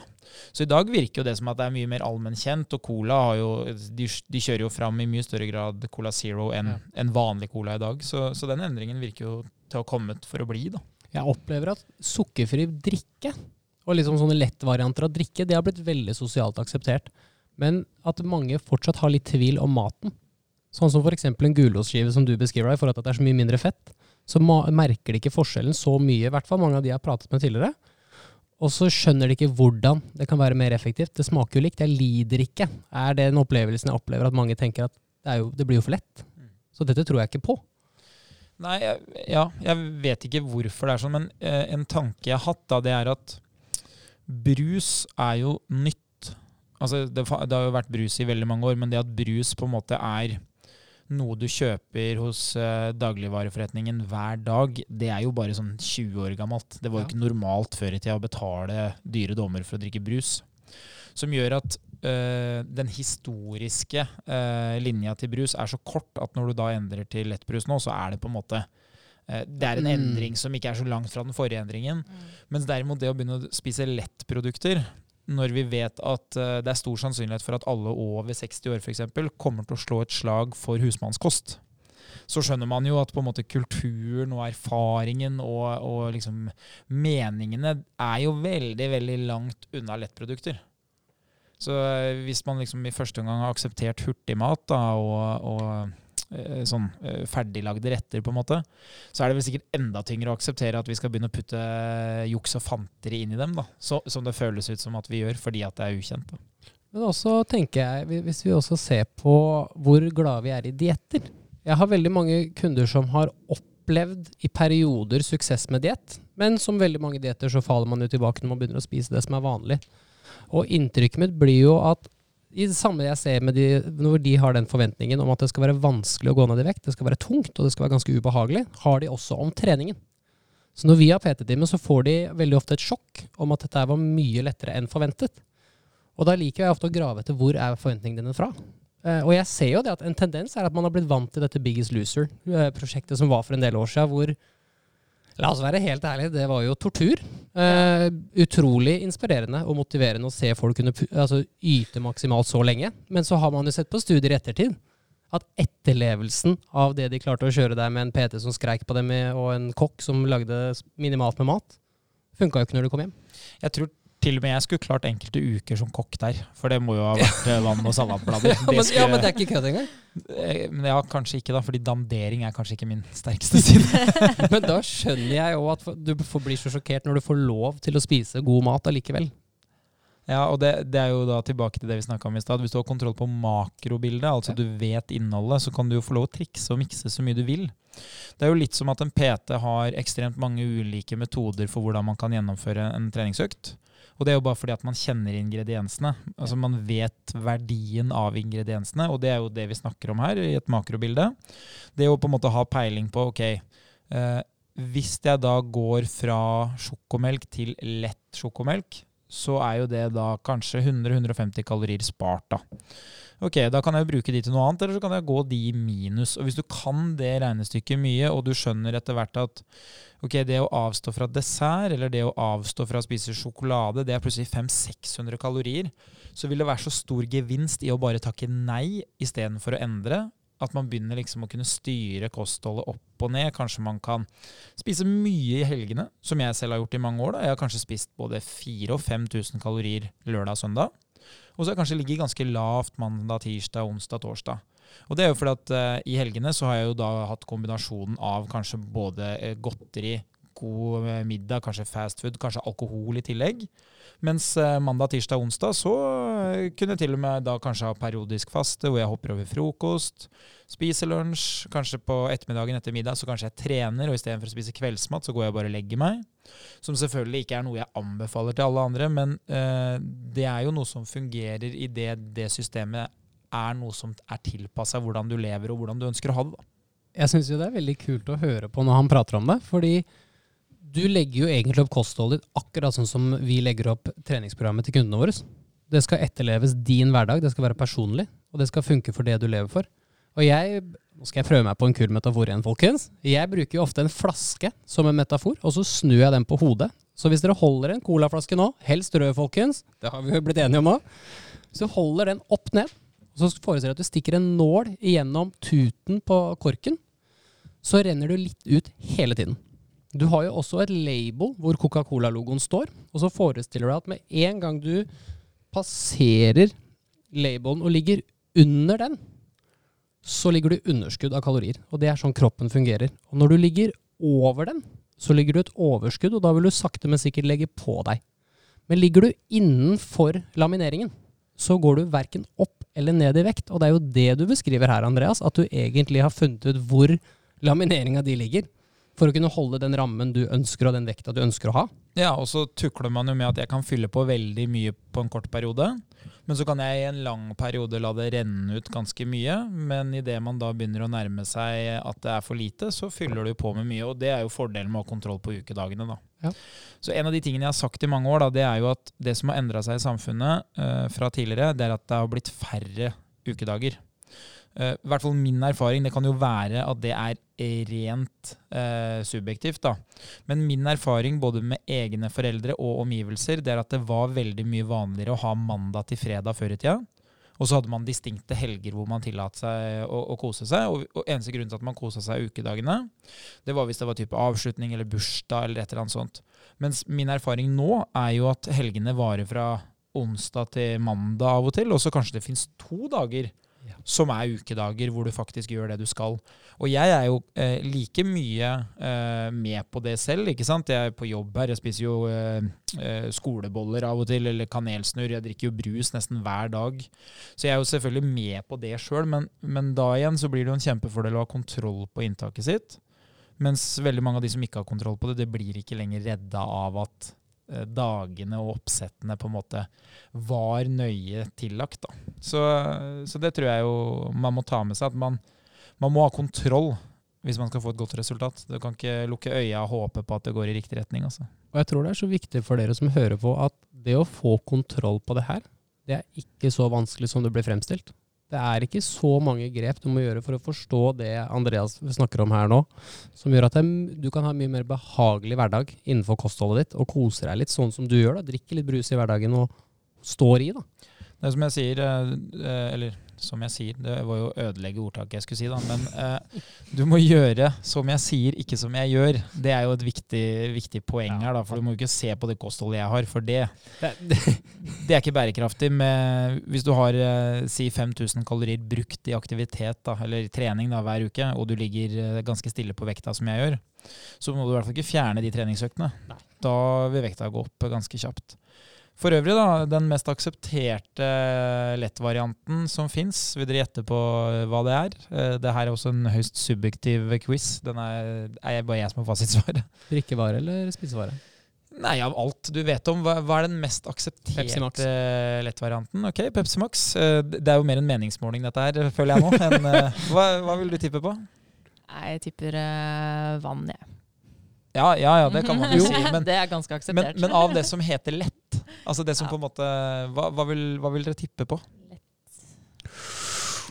S2: Så i dag virker jo det som at det er mye mer allmennkjent, og Cola har jo, de, de kjører jo fram i mye større grad Cola Zero enn
S3: Ja.
S2: en vanlig Cola i dag. Så, så den endringen virker jo til å ha kommet for å bli. da.
S3: Jeg opplever at sukkerfri drikke og liksom sånne lettvarianter av drikke det har blitt veldig sosialt akseptert. Men at mange fortsatt har litt tvil om maten. Sånn som f.eks. en gulostskive som du beskriver, deg, for at det er så mye mindre fett. Så merker de ikke forskjellen så mye, i hvert fall mange av de jeg har pratet med tidligere. Og så skjønner de ikke hvordan det kan være mer effektivt. Det smaker jo likt, jeg lider ikke. Er det en opplevelsen jeg opplever at mange tenker at det, jo, det blir jo for lett? Så dette tror jeg ikke på.
S2: Nei, jeg, ja, jeg vet ikke hvorfor det er sånn, men eh, en tanke jeg har hatt, da, det er at brus er jo nytt. Altså, det, det har jo vært brus i veldig mange år, men det at brus på en måte er noe du kjøper hos uh, dagligvareforretningen hver dag, det er jo bare sånn 20 år gammelt. Det var jo
S3: Ja.
S2: ikke normalt før i tida å betale dyre dommer for å drikke brus. Som gjør at uh, den historiske uh, linja til brus er så kort at når du da endrer til lettbrus nå, så er det på en måte Det er en
S3: Mm.
S2: endring som ikke er så langt fra den forrige endringen. Mens derimot det å begynne å spise lettprodukter, når vi vet at eh, det er stor sannsynlighet for at alle over 60 år eksempel, kommer til å slå et slag for husmannskost, så skjønner man jo at på en måte kulturen og erfaringen og, og liksom meningene er jo veldig, veldig langt unna lettprodukter. Så eh, hvis man liksom i første omgang har akseptert hurtigmat da, og, og sånn eh, ferdiglagde retter, på en måte, så er det vel sikkert enda tyngre å akseptere at vi skal begynne å putte juks og fanteri inn i dem, da. Så, som det føles ut som at vi gjør, fordi at det er ukjent. Da.
S3: Men også tenker jeg, hvis vi også ser på hvor glade vi er i dietter. Jeg har veldig mange kunder som har opplevd i perioder suksess med diett, men som veldig mange dietter så faller man jo tilbake når man begynner å spise det som er vanlig. Og inntrykket mitt blir jo at i det samme jeg ser med de, når de har den forventningen om at det skal være vanskelig å gå ned i vekt, det skal være tungt og det skal være ganske ubehagelig, har de også om treningen. Så når vi har PT-time, så får de veldig ofte et sjokk om at dette var mye lettere enn forventet. Og da liker jeg ofte å grave etter hvor er forventningene dine fra. Eh, og jeg ser jo det at en tendens er at man har blitt vant til dette Biggest Loser-prosjektet som var for en del år siden, hvor La oss være helt ærlige, det var jo tortur. Eh, utrolig inspirerende og motiverende å se folk kunne altså, yte maksimalt så lenge. Men så har man jo sett på studier i ettertid at etterlevelsen av det de klarte å kjøre der med en PT som skreik på dem, og en kokk som lagde minimalt med mat, funka jo ikke når du kom hjem.
S2: Jeg tror til og med jeg skulle klart enkelte uker som kokk der. For det må jo ha vært eh, vann og salatblader.
S3: Ja, men, ja, men det er ikke kødd engang.
S2: Eh, Men ja, kanskje ikke, da, fordi dandering er kanskje ikke min sterkeste side.
S3: Men da skjønner jeg jo at du blir så sjokkert når du får lov til å spise god mat allikevel.
S2: Ja, og det, det er jo da tilbake til det vi snakka om i stad. Hvis du har kontroll på makrobildet, altså du vet innholdet, så kan du jo få lov å trikse og mikse så mye du vil. Det er jo litt som at en PT har ekstremt mange ulike metoder for hvordan man kan gjennomføre en treningsøkt. Og det er jo bare fordi at man kjenner ingrediensene. Altså Man vet verdien av ingrediensene, og det er jo det vi snakker om her, i et makrobilde. Det å på en måte ha peiling på ok, eh, hvis jeg da går fra sjokomelk til lett sjokomelk, så er jo det da kanskje 100-150 kalorier spart, da. Ok, da kan jeg bruke de til noe annet, eller så kan jeg gå de i minus. Og hvis du kan det regnestykket mye, og du skjønner etter hvert at ok, det å avstå fra dessert, eller det å avstå fra å spise sjokolade, det er plutselig 500-600 kalorier, så vil det være så stor gevinst i å bare takke nei istedenfor å endre. At man begynner liksom å kunne styre kostholdet opp og ned. Kanskje man kan spise mye i helgene, som jeg selv har gjort i mange år. Da. Jeg har kanskje spist både 4000 og 5000 kalorier lørdag og søndag. Og så har jeg kanskje ligget ganske lavt mandag, tirsdag, onsdag, torsdag. Og det er jo fordi at uh, i helgene så har jeg jo da hatt kombinasjonen av kanskje både uh, godteri, god eh, middag, kanskje fast food, kanskje alkohol i tillegg. Mens uh, mandag, tirsdag, onsdag så kunne til og med da kanskje ha periodisk faste, hvor jeg hopper over frokost, spiser lunsj, kanskje på ettermiddagen etter middag så kanskje jeg trener, og istedenfor å spise kveldsmat så går jeg bare og legger meg. Som selvfølgelig ikke er noe jeg anbefaler til alle andre, men eh, det er jo noe som fungerer i det det systemet er noe som er tilpassa hvordan du lever og hvordan du ønsker å ha det. da.
S3: Jeg syns jo det er veldig kult å høre på når han prater om det, fordi du legger jo egentlig opp kostholdet ditt akkurat sånn som vi legger opp treningsprogrammet til kundene våre. Det skal etterleves din hverdag, det skal være personlig, og det skal funke for det du lever for. Og jeg, nå skal jeg prøve meg på en kul metafor igjen, folkens. Jeg bruker jo ofte en flaske som en metafor, og så snur jeg den på hodet. Så hvis dere holder en colaflaske nå, helst rød, folkens, det har vi jo blitt enige om nå, så holder den opp ned, og så forestiller jeg at du stikker en nål igjennom tuten på korken, så renner du litt ut hele tiden. Du har jo også et label hvor Coca-Cola-logoen står, og så forestiller du deg at med en gang du passerer labelen og ligger under den, så ligger du underskudd av kalorier. Og det er sånn kroppen fungerer. Og når du ligger over den, så ligger du et overskudd, og da vil du sakte, men sikkert legge på deg. Men ligger du innenfor lamineringen, så går du verken opp eller ned i vekt. Og det er jo det du beskriver her, Andreas, at du egentlig har funnet ut hvor lamineringa di ligger. For å kunne holde den rammen du ønsker, og den vekta du ønsker å ha.
S2: Ja, og så tukler man jo med at jeg kan fylle på veldig mye på en kort periode. Men så kan jeg i en lang periode la det renne ut ganske mye. Men idet man da begynner å nærme seg at det er for lite, så fyller du på med mye. Og det er jo fordelen med å ha kontroll på ukedagene, da.
S3: Ja.
S2: Så en av de tingene jeg har sagt i mange år, da, det er jo at det som har endra seg i samfunnet uh, fra tidligere, det er at det har blitt færre ukedager. Uh, I hvert fall min erfaring. Det kan jo være at det er rent uh, subjektivt, da. Men min erfaring både med egne foreldre og omgivelser, det er at det var veldig mye vanligere å ha mandag til fredag før i tida. Og så hadde man distinkte helger hvor man tillot seg å, å, kose seg. Og, og eneste grunn til at man kosa seg ukedagene, det var hvis det var type avslutning eller bursdag eller et eller annet sånt. Mens min erfaring nå er jo at helgene varer fra onsdag til mandag av og til, og så kanskje det fins to dager ja. som er ukedager hvor du faktisk gjør det du skal. Og jeg er jo eh, like mye eh, med på det selv. ikke sant? Jeg er på jobb her, jeg spiser jo eh, eh skoleboller av og til, eller kanelsnurr. Jeg drikker jo brus nesten hver dag. Så jeg er jo selvfølgelig med på det sjøl, men, men, da igjen så blir det jo en kjempefordel å ha kontroll på inntaket sitt. Mens veldig mange av de som ikke har kontroll på det, det blir ikke lenger redda av at dagene og oppsettene på en måte var nøye tillagt. Da. Så, så, det tror jeg jo man må ta med seg. At man, man, må ha kontroll hvis man skal få et godt resultat. Du kan ikke lukke øya og håpe på at det går i riktig retning. Altså.
S3: Og jeg tror det er så viktig for dere som hører på, at det å få kontroll på det her, det er ikke så vanskelig som det blir fremstilt. Det er ikke så mange grep du må gjøre for å forstå det Andreas snakker om her nå, som gjør at du kan ha en mye mer behagelig hverdag innenfor kostholdet ditt, og kose deg litt sånn som du gjør. da, Drikke litt brus i hverdagen og står i. da.
S2: Det er som jeg sier, eh, eh, eller som jeg sier, det var jo å ødelegge ordtaket jeg skulle si, da. Men eh, du må gjøre som jeg sier, ikke som jeg gjør. Det er jo et viktig, viktig poeng her, da. For du må jo ikke se på det kostholdet jeg har, for det, det er ikke bærekraftig. Med, hvis du har eh, si 5000 kalorier brukt i aktivitet da, eller trening da, hver uke, og du ligger eh, ganske stille på vekta som jeg gjør, så må du i hvert fall ikke fjerne de treningsøktene. Da vil vekta gå opp ganske kjapt. For øvrig, da, den mest aksepterte lettvarianten som fins. Vil dere gjette på eh, hva det er? Eh, det her er også en høyst subjektiv quiz. Den er, er bare jeg som har fasitsvaret.
S3: Drikkevare eller spisevare?
S2: Nei, av alt du vet om. Hva, hva er den mest aksepterte lettvarianten? Ok, Pepsi Max. Eh, det er jo mer en meningsmåling dette her, føler jeg nå. En, hva, hva, vil du tippe på?
S4: Jeg tipper vann, jeg. Ja.
S2: Ja, ja, ja, det kan man jo si.
S4: Men, det er ganske akseptert.
S2: Men, men, av det som heter lett, altså det som ja. på en måte hva, hva, vil, hva, vil, dere tippe på? Lett.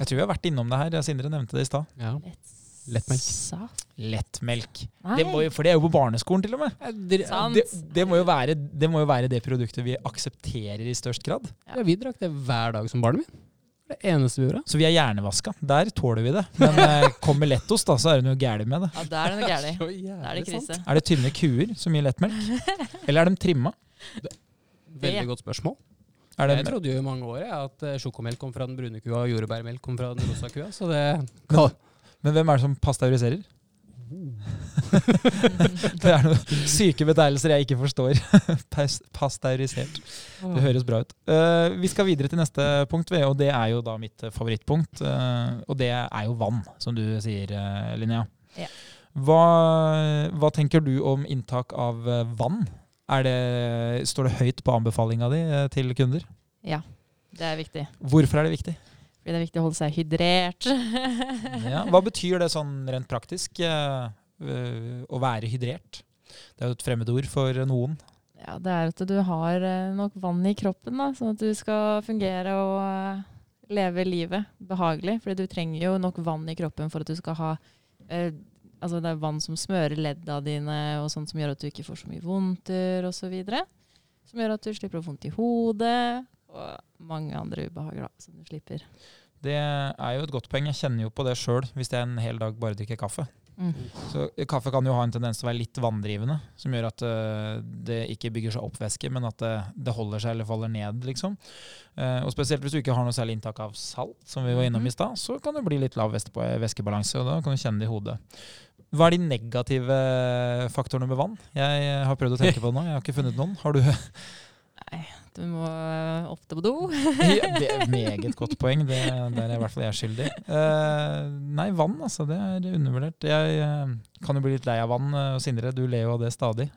S2: Jeg tror vi har vært innom det her. Sindre nevnte det i stad.
S3: Ja. Lettmelk.
S2: Lettmelk. Det jo, for det er jo på barneskolen, til og med. Det, det, det, må være, det, må jo være, det produktet vi aksepterer i størst grad.
S3: Ja, Vi drakk det hver dag som barnet mitt. Det eneste vi gjorde.
S2: Så vi er hjernevaska. Der tåler vi det. Men eh, kommer lettost, da, så er det noe gærent med det.
S4: Ja, da er det noe gærent. Da er det krise.
S2: Er det tynne kuer som gir lettmelk? Eller er de trimma?
S3: Veldig godt spørsmål. jeg trodde jo i mange år ja, at eh, sjokomelk kom fra den brune kua og jordbærmelk kom fra den rosa kua. Så det
S2: men, men hvem er det som pasteuriserer? det er noen syke betegnelser jeg ikke forstår. Pasteurisert. Det høres bra ut. Uh, vi skal videre til neste punkt, og det er jo da mitt favorittpunkt. Uh, og det er jo vann, som du sier, Linnea. Ja. Hva, hva, tenker du om inntak av vann? Det, står det høyt på anbefalinga di til kunder?
S4: Ja, det er viktig.
S2: Hvorfor er det viktig?
S4: Fordi det er viktig å holde seg hydrert.
S2: ja, hva betyr det sånn rent praktisk, uh, å være hydrert? Det er jo et fremmedord for noen.
S4: Ja, det er at du har eh, nok vann i kroppen, da, sånn at du skal fungere og leve livet behagelig. Fordi du trenger jo nok vann i kroppen for at du skal ha Altså det er vann som smører ledda dine, og sånt som gjør at du ikke får så mye vondter osv. Som gjør at du slipper å få vondt i hodet, og mange andre ubehag da, som du slipper.
S2: Det er jo et godt poeng. Jeg kjenner jo på det sjøl hvis jeg en hel dag bare drikker kaffe. Mm. Så Kaffe kan jo ha en tendens til å være litt vanndrivende, som gjør at uh, det ikke bygger seg opp væske, men at det, det, holder seg eller faller ned. liksom. Uh, og Spesielt hvis du ikke har noe særlig inntak av salt, som vi var innom i stad, så kan det bli litt lav væskebalanse, og da kan du kjenne det i hodet. Hva er de negative faktorene med vann? Jeg har prøvd å tenke på det nå, jeg har ikke funnet noen. Har du?
S4: Nei, Du må øh, ofte på do.
S2: Ja, det er meget godt poeng. Det, der er i hvert fall jeg skyldig. Uh, nei, vann, altså. Det er undervurdert. Jeg uh, kan jo bli litt lei av vann. Uh, Sindre, du ler jo av det stadig.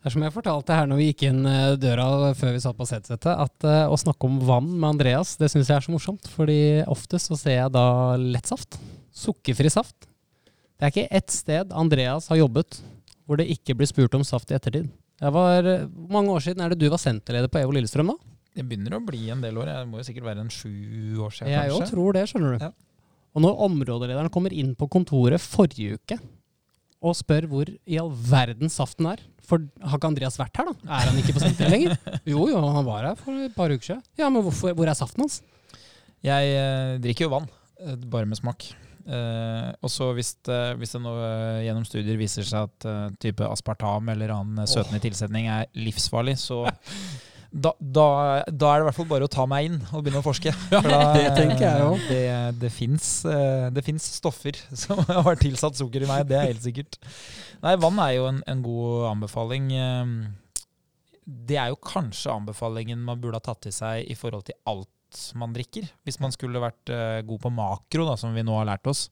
S3: Det er som jeg fortalte her når vi gikk inn eh, døra før vi satt på setsettet, at eh, å snakke om vann med Andreas, det syns jeg er så morsomt. Fordi oftest så ser jeg da lettsaft. Sukkerfri saft. Det er ikke ett sted Andreas har jobbet hvor det ikke blir spurt om saft i ettertid. Eh, Hvor mange år siden er det du var senterleder på EVO Lillestrøm, da?
S2: Det begynner å bli en del år. Jeg må jo sikkert være en sju år siden,
S3: Jeg
S2: kanskje.
S3: Jeg tror det, skjønner du.
S2: Ja.
S3: Og når områdelederen kommer inn på kontoret forrige uke og spør hvor i all verden saften er For har ikke Andreas vært her, da? Er han ikke på senteret lenger? Jo, jo, han var her for et par uker siden. Ja, men hvorfor, hvor er saften hans?
S2: Jeg eh, drikker jo vann, eh, bare med smak. Eh, og så hvis, det- hvis det nå eh, gjennom studier viser seg at eh, type aspartam eller annen søtende oh. tilsetning er livsfarlig, så da, da, da er det i hvert fall bare å ta meg inn og begynne å forske. For da,
S3: det tenker jeg også.
S2: Det, det fins stoffer som har tilsatt sukker i meg, det er helt sikkert. Nei, vann er jo en, en god anbefaling. Eh, Det er jo kanskje anbefalingen man burde ha tatt til seg i forhold til alt man drikker. Hvis man skulle vært eh, god på makro, da, som vi nå har lært oss.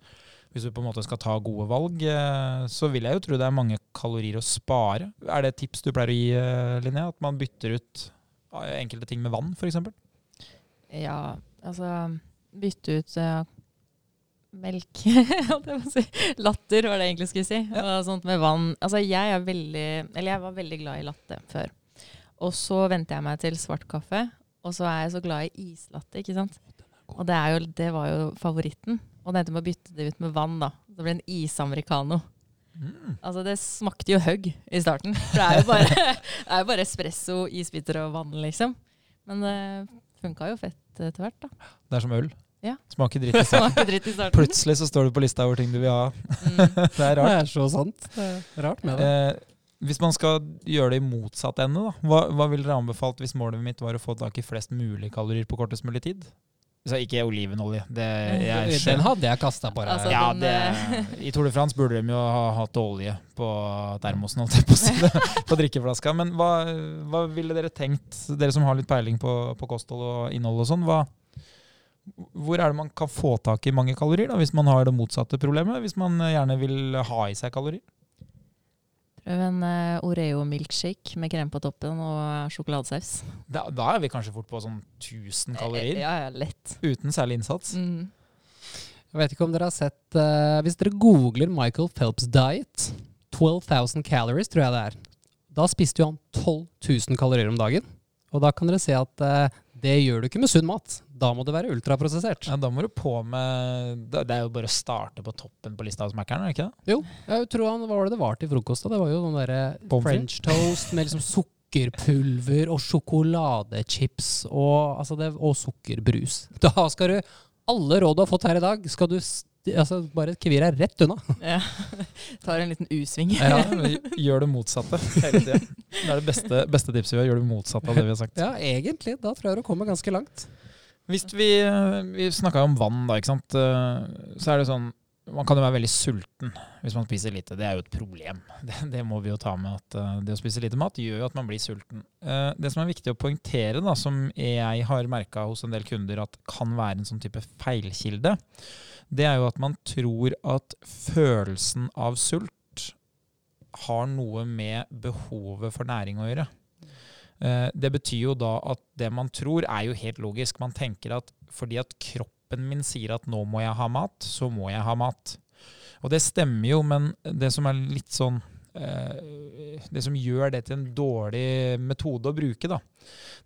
S2: Hvis du på en måte skal ta gode valg, eh, så vil jeg jo tro det er mange kalorier å spare. Er det et tips du pleier å gi, eh, Linnea? At man bytter ut enkelte ting med vann, f.eks.?
S4: Ja, altså bytte ut melk. Latter var det jeg egentlig skulle si.
S2: Ja.
S4: Og sånt med vann. Altså jeg er veldig Eller jeg var veldig glad i latte før. Og så vente jeg meg til svart kaffe. Og så er jeg så glad i islatte, ikke sant. Og det, er jo, det var jo favoritten. Og det endte med å bytte det ut med vann, da. Det ble en isamericano.
S2: Mm.
S4: Altså det smakte jo høgg i starten. For det er jo bare, det er bare espresso, isbiter og vann, liksom. Men det funka jo fett etter hvert, da.
S2: Det er som øl.
S4: Ja.
S2: Smaker dritt i starten. Plutselig så står du på lista over ting du vil ha.
S4: Mm.
S2: Det er
S3: Det er så sant. Det er rart med det.
S2: Eh, hvis man skal gjøre det i motsatt ende, da, hva, hva ville dere anbefalt hvis målet mitt var å få tak i flest mulig kalorier på kortest mulig tid? Så ikke olivenolje. Det, jeg
S3: Den hadde jeg kasta på deg.
S4: Altså,
S2: ja,
S4: den,
S2: det, I Tour de France burde de jo ha hatt olje på termosen, holdt jeg på å si på drikkeflaska. Men hva, hva ville dere tenkt, dere som har litt peiling på, på kosthold og innhold og sånn, hva, hvor er det man kan få tak i mange kalorier, da, hvis man har det motsatte problemet? Hvis man gjerne vil ha i seg kalorier?
S4: Prøv en eh, Oreo-milkshake med krem på toppen og sjokoladesaus.
S2: Da, da er vi kanskje fort på sånn 1000 kalorier,
S4: Ja, ja, lett.
S2: uten særlig innsats.
S4: Mm.
S3: Jeg vet ikke om dere har sett uh, Hvis dere googler Michael Phelps diet, 12,000 calories tror jeg det er. Da spiste jo han 12 000 kalorier om dagen. Og da kan dere se at uh, det gjør du ikke med sunn mat. Da må det være ultraprosessert.
S2: Ja, da må du på med Det er jo bare å starte på toppen på lista hos Mækkern, er det ikke det?
S3: Jo, jeg tror han, hva var det det var til frokost? da? Det var jo sånn derre french toast med liksom sukkerpulver og sjokoladechips og, altså det, og sukkerbrus. Da skal du Alle råd du har fått her i dag, skal du altså bare kvir deg rett unna.
S4: Ja. Tar en liten U-sving.
S2: Ja, gjør det motsatte hele tida. Det er det beste, beste tipset vi har. Gjør det motsatte av det vi har sagt.
S3: Ja, egentlig. Da tror jeg du kommer ganske langt.
S2: Hvis vi, vi snakka om vann, da, ikke sant. Eh, Så er det sånn Man kan jo være veldig sulten hvis man spiser lite. Det er jo et problem. Det, det må vi jo ta med at eh, det å spise lite mat gjør jo at man blir sulten. Eh, Det som er viktig å poengtere, da, som jeg har merka hos en del kunder at kan være en sånn type feilkilde, det er jo at man tror at følelsen av sult har noe med behovet for næring å gjøre. Eh, Det betyr jo da at det man tror er jo helt logisk. Man tenker at fordi at kroppen min sier at nå må jeg ha mat, så må jeg ha mat. Og det stemmer jo, men det som er litt sånn eh, Det som gjør det til en dårlig metode å bruke, da,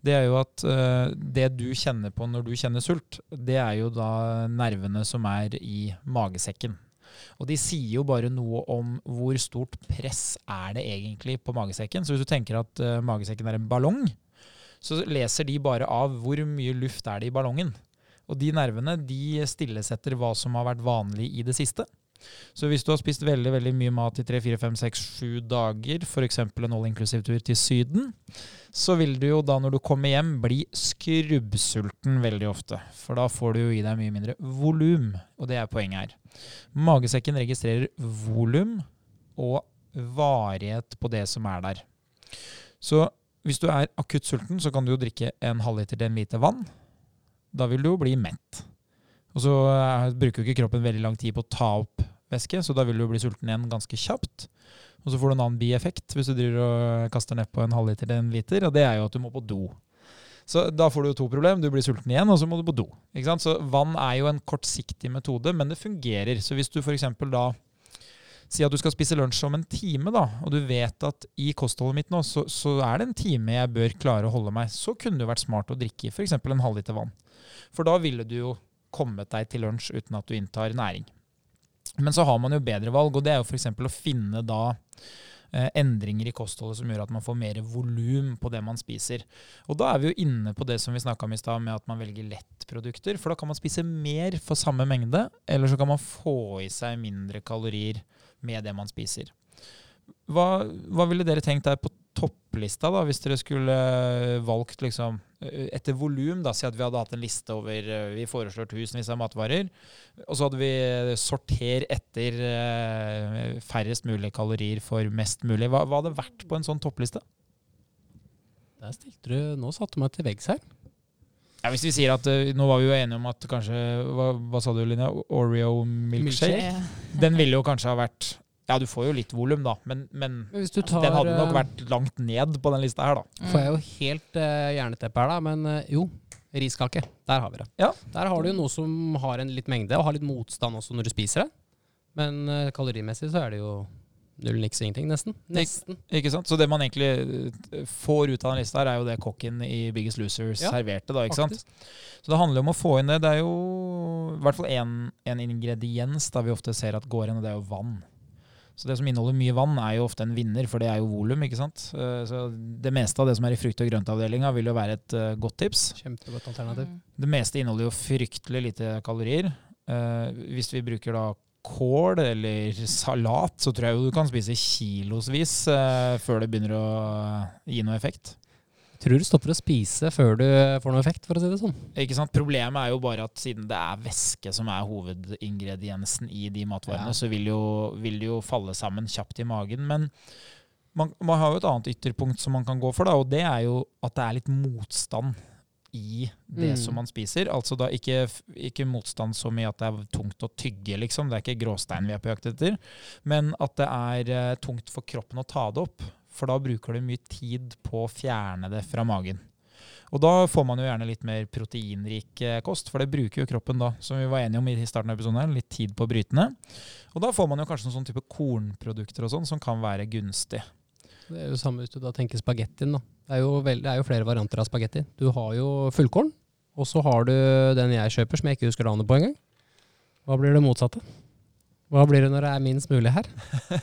S2: det er jo at eh, det du kjenner på når du kjenner sult, det er jo da nervene som er i magesekken. Og de sier jo bare noe om hvor stort press er det egentlig på magesekken. Så hvis du tenker at uh, magesekken er en ballong, så leser de bare av hvor mye luft er det i ballongen. Og de nervene de stillesetter hva som har vært vanlig i det siste. Så hvis du har spist veldig veldig mye mat i 3-4-5-6-7 dager, f.eks. en all inclusive-tur til Syden, så vil du jo da når du kommer hjem bli skrubbsulten veldig ofte. For da får du jo i deg mye mindre volum, og det er poenget her. Magesekken registrerer volum og varighet på det som er der. Så hvis du er akutt sulten, så kan du jo drikke en halvliter til en liter vann. Da vil du jo bli mett. Og så eh, bruker jo ikke kroppen veldig lang tid på å ta opp væske, så da vil du jo bli sulten igjen ganske kjapt. Og så får du en annen bieffekt hvis du driver og kaster nedpå en halvliter til en liter, og det er jo at du må på do. Så da får du to problem. Du blir sulten igjen, og så må du på do. Så vann er jo en kortsiktig metode, men det fungerer. Så hvis du f.eks. da Si at du skal spise lunsj om en time, da, og du vet at i kostholdet mitt nå, så, så er det en time jeg bør klare å holde meg. Så kunne det vært smart å drikke f.eks. en halvliter vann. For da ville du jo kommet deg til lunsj uten at du inntar næring. Men så har man jo bedre valg, og det er jo f.eks. å finne da endringer i kostholdet som gjør at man får mer volum på det man spiser. Og da er vi jo inne på det som vi snakka om i stad, med at man velger lettprodukter. For da kan man spise mer for samme mengde, eller så kan man få i seg mindre kalorier med det man spiser. Hva, hva ville dere tenkt der på topplista, da, hvis dere skulle valgt liksom etter volum? Si at vi hadde hatt en liste over Vi foreslår tusenvis av matvarer. Og så hadde vi sorter etter færrest mulig kalorier for mest mulig. Hva, hva hadde vært på en sånn toppliste?
S3: Der stilte du Nå satte du meg til veggs her.
S2: Ja, hvis vi sier at Nå var vi jo enige om at kanskje Hva, hva sa du, Linja? Oreo milkshake? milkshake. Den ville jo kanskje ha vært ja, du får jo litt volum, da, men, men tar, den hadde nok vært langt ned på den lista her, da.
S3: Får jeg jo helt uh, jerneteppe her, da, men uh, jo. Riskake. Der har vi det.
S2: Ja.
S3: Der har du jo noe som har en litt mengde, og har litt motstand også når du spiser det. Men uh, kalorimessig så er det jo null niks ingenting, nesten. Nesten.
S2: Ik ikke sant? Så det man egentlig får ut av den lista, her er jo det kokken i Biggest Loser ja, serverte. da, ikke faktisk. sant? Så det handler om å få inn det. Det er jo i hvert fall én ingrediens da vi ofte ser at går inn, og det er jo vann. Så det som inneholder mye vann, er jo ofte en vinner, for det er jo volum. ikke sant? Eh, så det meste av det som er i frukt- og grøntavdelinga, vil jo være et uh, godt tips.
S3: Kjempegodt alternativ.
S2: Mm. Det meste inneholder jo fryktelig lite kalorier. Uh, hvis vi bruker da kål eller salat, så tror jeg jo du kan spise kilosvis før det begynner å gi noe effekt.
S3: Tror du stopper å spise før du får noe effekt, for å si det sånn.
S2: Ikke sant? Problemet er jo bare at siden det er væske som er hovedingrediensen i de matvarene, ja. så vil, jo, vil, det jo falle sammen kjapt i magen. Men man, man, har jo et annet ytterpunkt som man kan gå for, da, og det er jo at det er litt motstand i det mm. som man spiser. Altså da ikke, ikke, motstand så mye at det er tungt å tygge, liksom. Det er ikke gråstein vi er på jakt etter. Men at det er uh, tungt for kroppen å ta det opp. For da bruker du mye tid på å fjerne det fra magen. Og da får man jo gjerne litt mer proteinrik eh, kost, for det bruker jo kroppen da, som vi var enige om i starten av episoden, her, litt tid på å bryte ned. Og da får man jo kanskje noen sånn type kornprodukter og sånn, som kan være gunstig.
S3: Det er jo samme hvis du da tenker spagettien. da. Det er, veldig, det er, jo flere varianter av spagetti. Du har jo fullkorn, og så har du den jeg kjøper som jeg ikke husker navnet på engang. Hva blir det motsatte? Hva blir det når det er minst mulig her?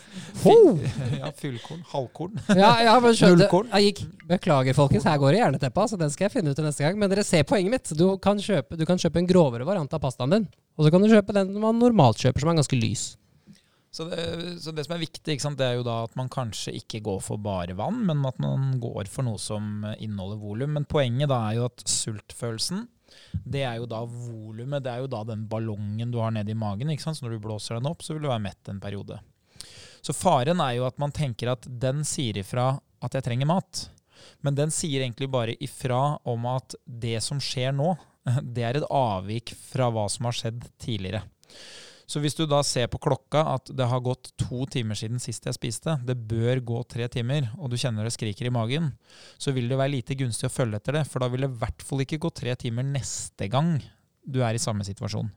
S2: ja, Fullkorn. Halvkorn.
S3: ja, ja, men Nullkorn. Jeg gikk, beklager, folkens. Her går det jerneteppet. Så den skal jeg finne ut til neste gang. Men dere ser poenget mitt. Du kan, kjøpe, du kan kjøpe en grovere variant av pastaen din. Og så kan du kjøpe den man normalt kjøper, som er ganske lys.
S2: Så det, så det, som er viktig, sant, det er jo da at man kanskje ikke går for bare vann, men at man går for noe som inneholder volum. Men poenget da er jo at sultfølelsen det er jo da volumet. Det er jo da den ballongen du har nede i magen. ikke sant? Så når du blåser den opp, så vil du være mett en periode. Så faren er jo at man tenker at den sier ifra at jeg trenger mat. Men den sier egentlig bare ifra om at det som skjer nå, det er et avvik fra hva som har skjedd tidligere. Så hvis du da ser på klokka at det har gått to timer siden sist jeg spiste, det bør gå tre timer, og du kjenner det skriker i magen, så vil det være lite gunstig å følge etter det. For da vil det i hvert fall ikke gå tre timer neste gang du er i samme situasjon.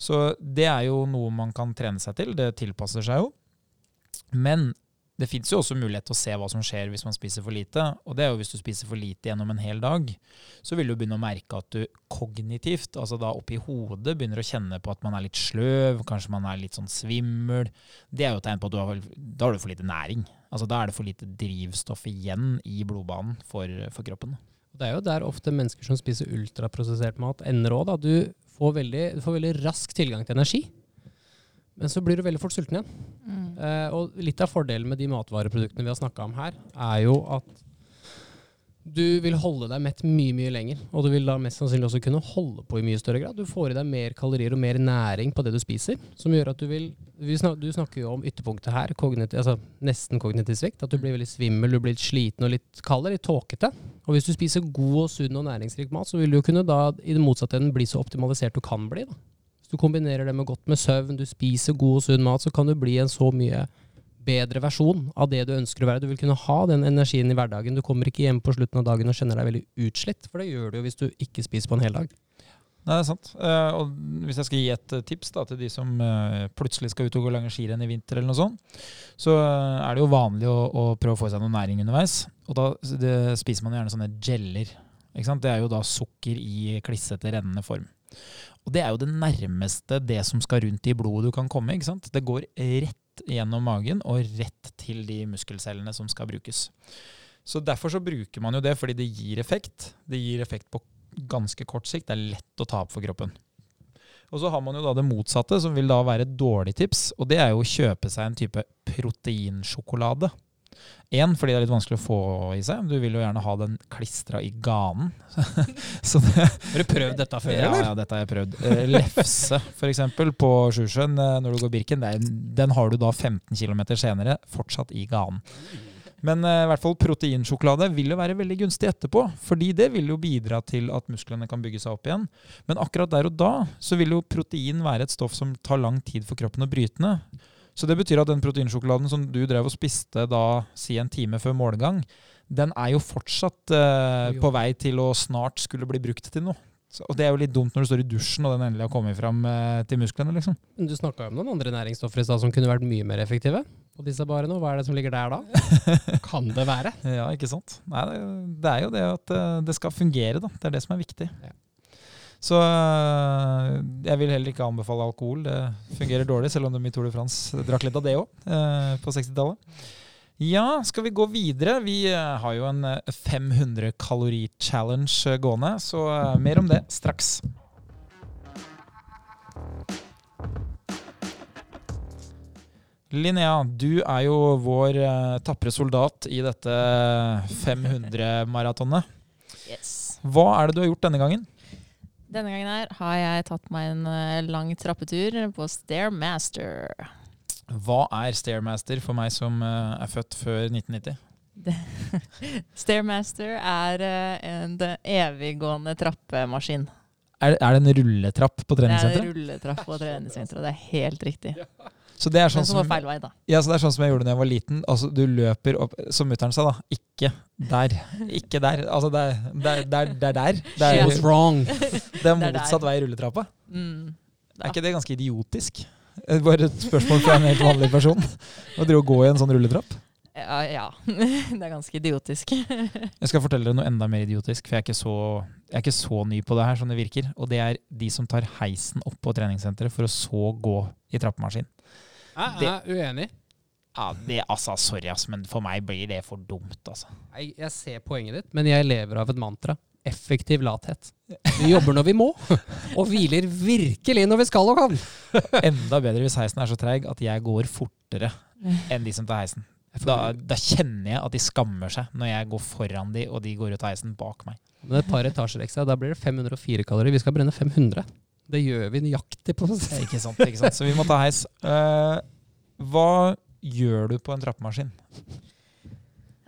S2: Så det er jo noe man kan trene seg til. Det tilpasser seg jo. Men det fins jo også mulighet til å se hva som skjer hvis man spiser for lite. Og det er jo hvis du spiser for lite gjennom en hel dag, så vil du begynne å merke at du kognitivt, altså da oppi hodet, begynner å kjenne på at man er litt sløv, kanskje man er litt sånn svimmel. Det er jo et tegn på at har, da har du for lite næring. Altså Da er det for lite drivstoff igjen i blodbanen for, for kroppen.
S3: Det er jo der ofte mennesker som spiser ultraprosessert mat, ender òg. Du, får veldig, du får veldig rask tilgang til energi. Men så blir du veldig fort sulten igjen. Mm. Eh, og litt av fordelen med de matvareproduktene vi har snakka om her, er jo at Du vil holde deg mett mye mye lenger, og du vil da mest sannsynlig også kunne holde på i mye større grad. Du får i deg mer kalorier og mer næring på det du spiser, som gjør at du vil Du snakker jo om ytterpunktet her, kognitiv, altså nesten kognitiv svikt. At du blir veldig svimmel, du blir litt sliten og litt kald, litt tåkete. Og hvis du spiser god og sunn og næringsrik mat, så vil du jo kunne da i det motsatte enden bli så optimalisert du kan bli. da. Du kombinerer det med godt med søvn, du spiser god og sunn mat, så kan du bli en så mye bedre versjon av det du ønsker å være. Du vil kunne ha den energien i hverdagen. Du kommer ikke hjem på slutten av dagen og kjenner deg veldig utslitt, for det gjør du jo hvis du ikke spiser på en hel dag.
S2: Nei, det er sant. Eh, og hvis jeg skal gi et eh, tips da, til de som eh, plutselig skal ut og gå lange skirenn i vinter, eller noe sånt, så er det jo vanlig å, å prøve å få i seg noe næring underveis. Og da det, spiser man gjerne sånne geller. Det er jo da sukker i klissete, rennende form. Og det er jo det nærmeste det som skal rundt i blodet du kan komme. ikke sant? Det går rett gjennom magen og rett til de muskelcellene som skal brukes. Så Derfor så bruker man jo det, fordi det gir effekt. Det gir effekt på ganske kort sikt. Det er lett å ta opp for kroppen. Og så har man jo da det motsatte, som vil da være et dårlig tips. Og det er jo å kjøpe seg en type proteinsjokolade. Én, fordi det er litt vanskelig å få i seg. Du vil jo gjerne ha den klistra i ganen. så det,
S3: Har du prøvd dette før,
S2: ja,
S3: eller?
S2: ja, dette har jeg prøvd. Eh, Lefse, f.eks., på Sjusjøen eh, når du går Birken, den har du da 15 km senere fortsatt i ganen. Men eh, i hvert fall proteinsjokolade vil jo være veldig gunstig etterpå, fordi det vil jo bidra til at musklene kan bygge seg opp igjen. Men akkurat der og da så vil jo protein være et stoff som tar lang tid for kroppen å bryte ned. Så det betyr at den proteinsjokoladen som du drev og spiste da si en time før målgang, den er jo fortsatt eh, på vei til å snart skulle bli brukt til noe. Så, og det er jo litt dumt når du står i dusjen og den endelig har kommet fram eh, til musklene, liksom.
S3: Du snakka jo om noen andre næringsstoffer i stad som kunne vært mye mer effektive på disse barene. Hva er det som ligger der da? Kan det være?
S2: Ja, ikke sant? Nei, det, det er jo det at eh, det skal fungere, da. Det er det som er viktig.
S3: Ja.
S2: Så eh, jeg vil heller ikke anbefale alkohol. Det fungerer dårlig, selv om de i Tour de France drakk litt av det òg, på 60-tallet. Ja, skal vi gå videre? Vi eh, har jo en eh, 500 kalori-challenge gående, så eh, mer om det straks. Linnea, du er jo vår eh, tapre soldat i dette 500-maratonet.
S4: Yes.
S2: Hva er det du har gjort denne gangen?
S4: Denne gangen her har jeg tatt meg en eh, lang trappetur på Stairmaster.
S2: Hva er Stairmaster for meg som eh, er født før 1990?
S4: Stairmaster er eh, en eviggående trappemaskin.
S2: Er, er det en rulletrapp på treningssenteret?
S4: Det er en rulletrapp på treningssenteret, det er helt riktig.
S2: Så det er sånn
S4: som
S2: som,
S4: feil vei, da.
S2: ja, så det er sånn som jeg gjorde da jeg var liten. Altså, du løper opp, som mutter'n sa, da. Ikke der. Ikke der. Altså, det er der. er- det er- det er der. Det er,
S3: wrong?
S2: det er
S4: der.
S2: motsatt vei i rulletrappa.
S4: Mm.
S2: Er ikke det ganske idiotisk? Eh, Bare et spørsmål fra en helt vanlig person. Å drive og gå i en sånn rulletrapp.
S4: Ja, ja. det er ganske idiotisk.
S2: Jeg skal fortelle dere noe enda mer idiotisk, for jeg er ikke så, jeg er ikke så ny på det her som det virker. Og det er de som tar heisen opp på treningssenteret for å så gå i trappemaskin.
S3: Jeg er uenig.
S2: Ja, det, altså, Sorry, ass, men for meg blir det for dumt, altså.
S3: Jeg, jeg ser poenget ditt, men jeg lever av et mantra. Effektiv lathet. Vi jobber når vi må, og hviler virkelig når vi skal og kan.
S2: Enda bedre hvis heisen er så treig at jeg går fortere enn de som tar heisen. Da, da kjenner jeg at de skammer seg når jeg går foran de, og de går ut av heisen bak meg.
S3: Men et par etasjer ekstra, da blir det 504 kalorier. Vi skal brenne 500. Det gjør vi nøyaktig på
S2: Ikke sant, ikke sant? Så vi må ta heis. Uh, hva gjør du på en trappemaskin?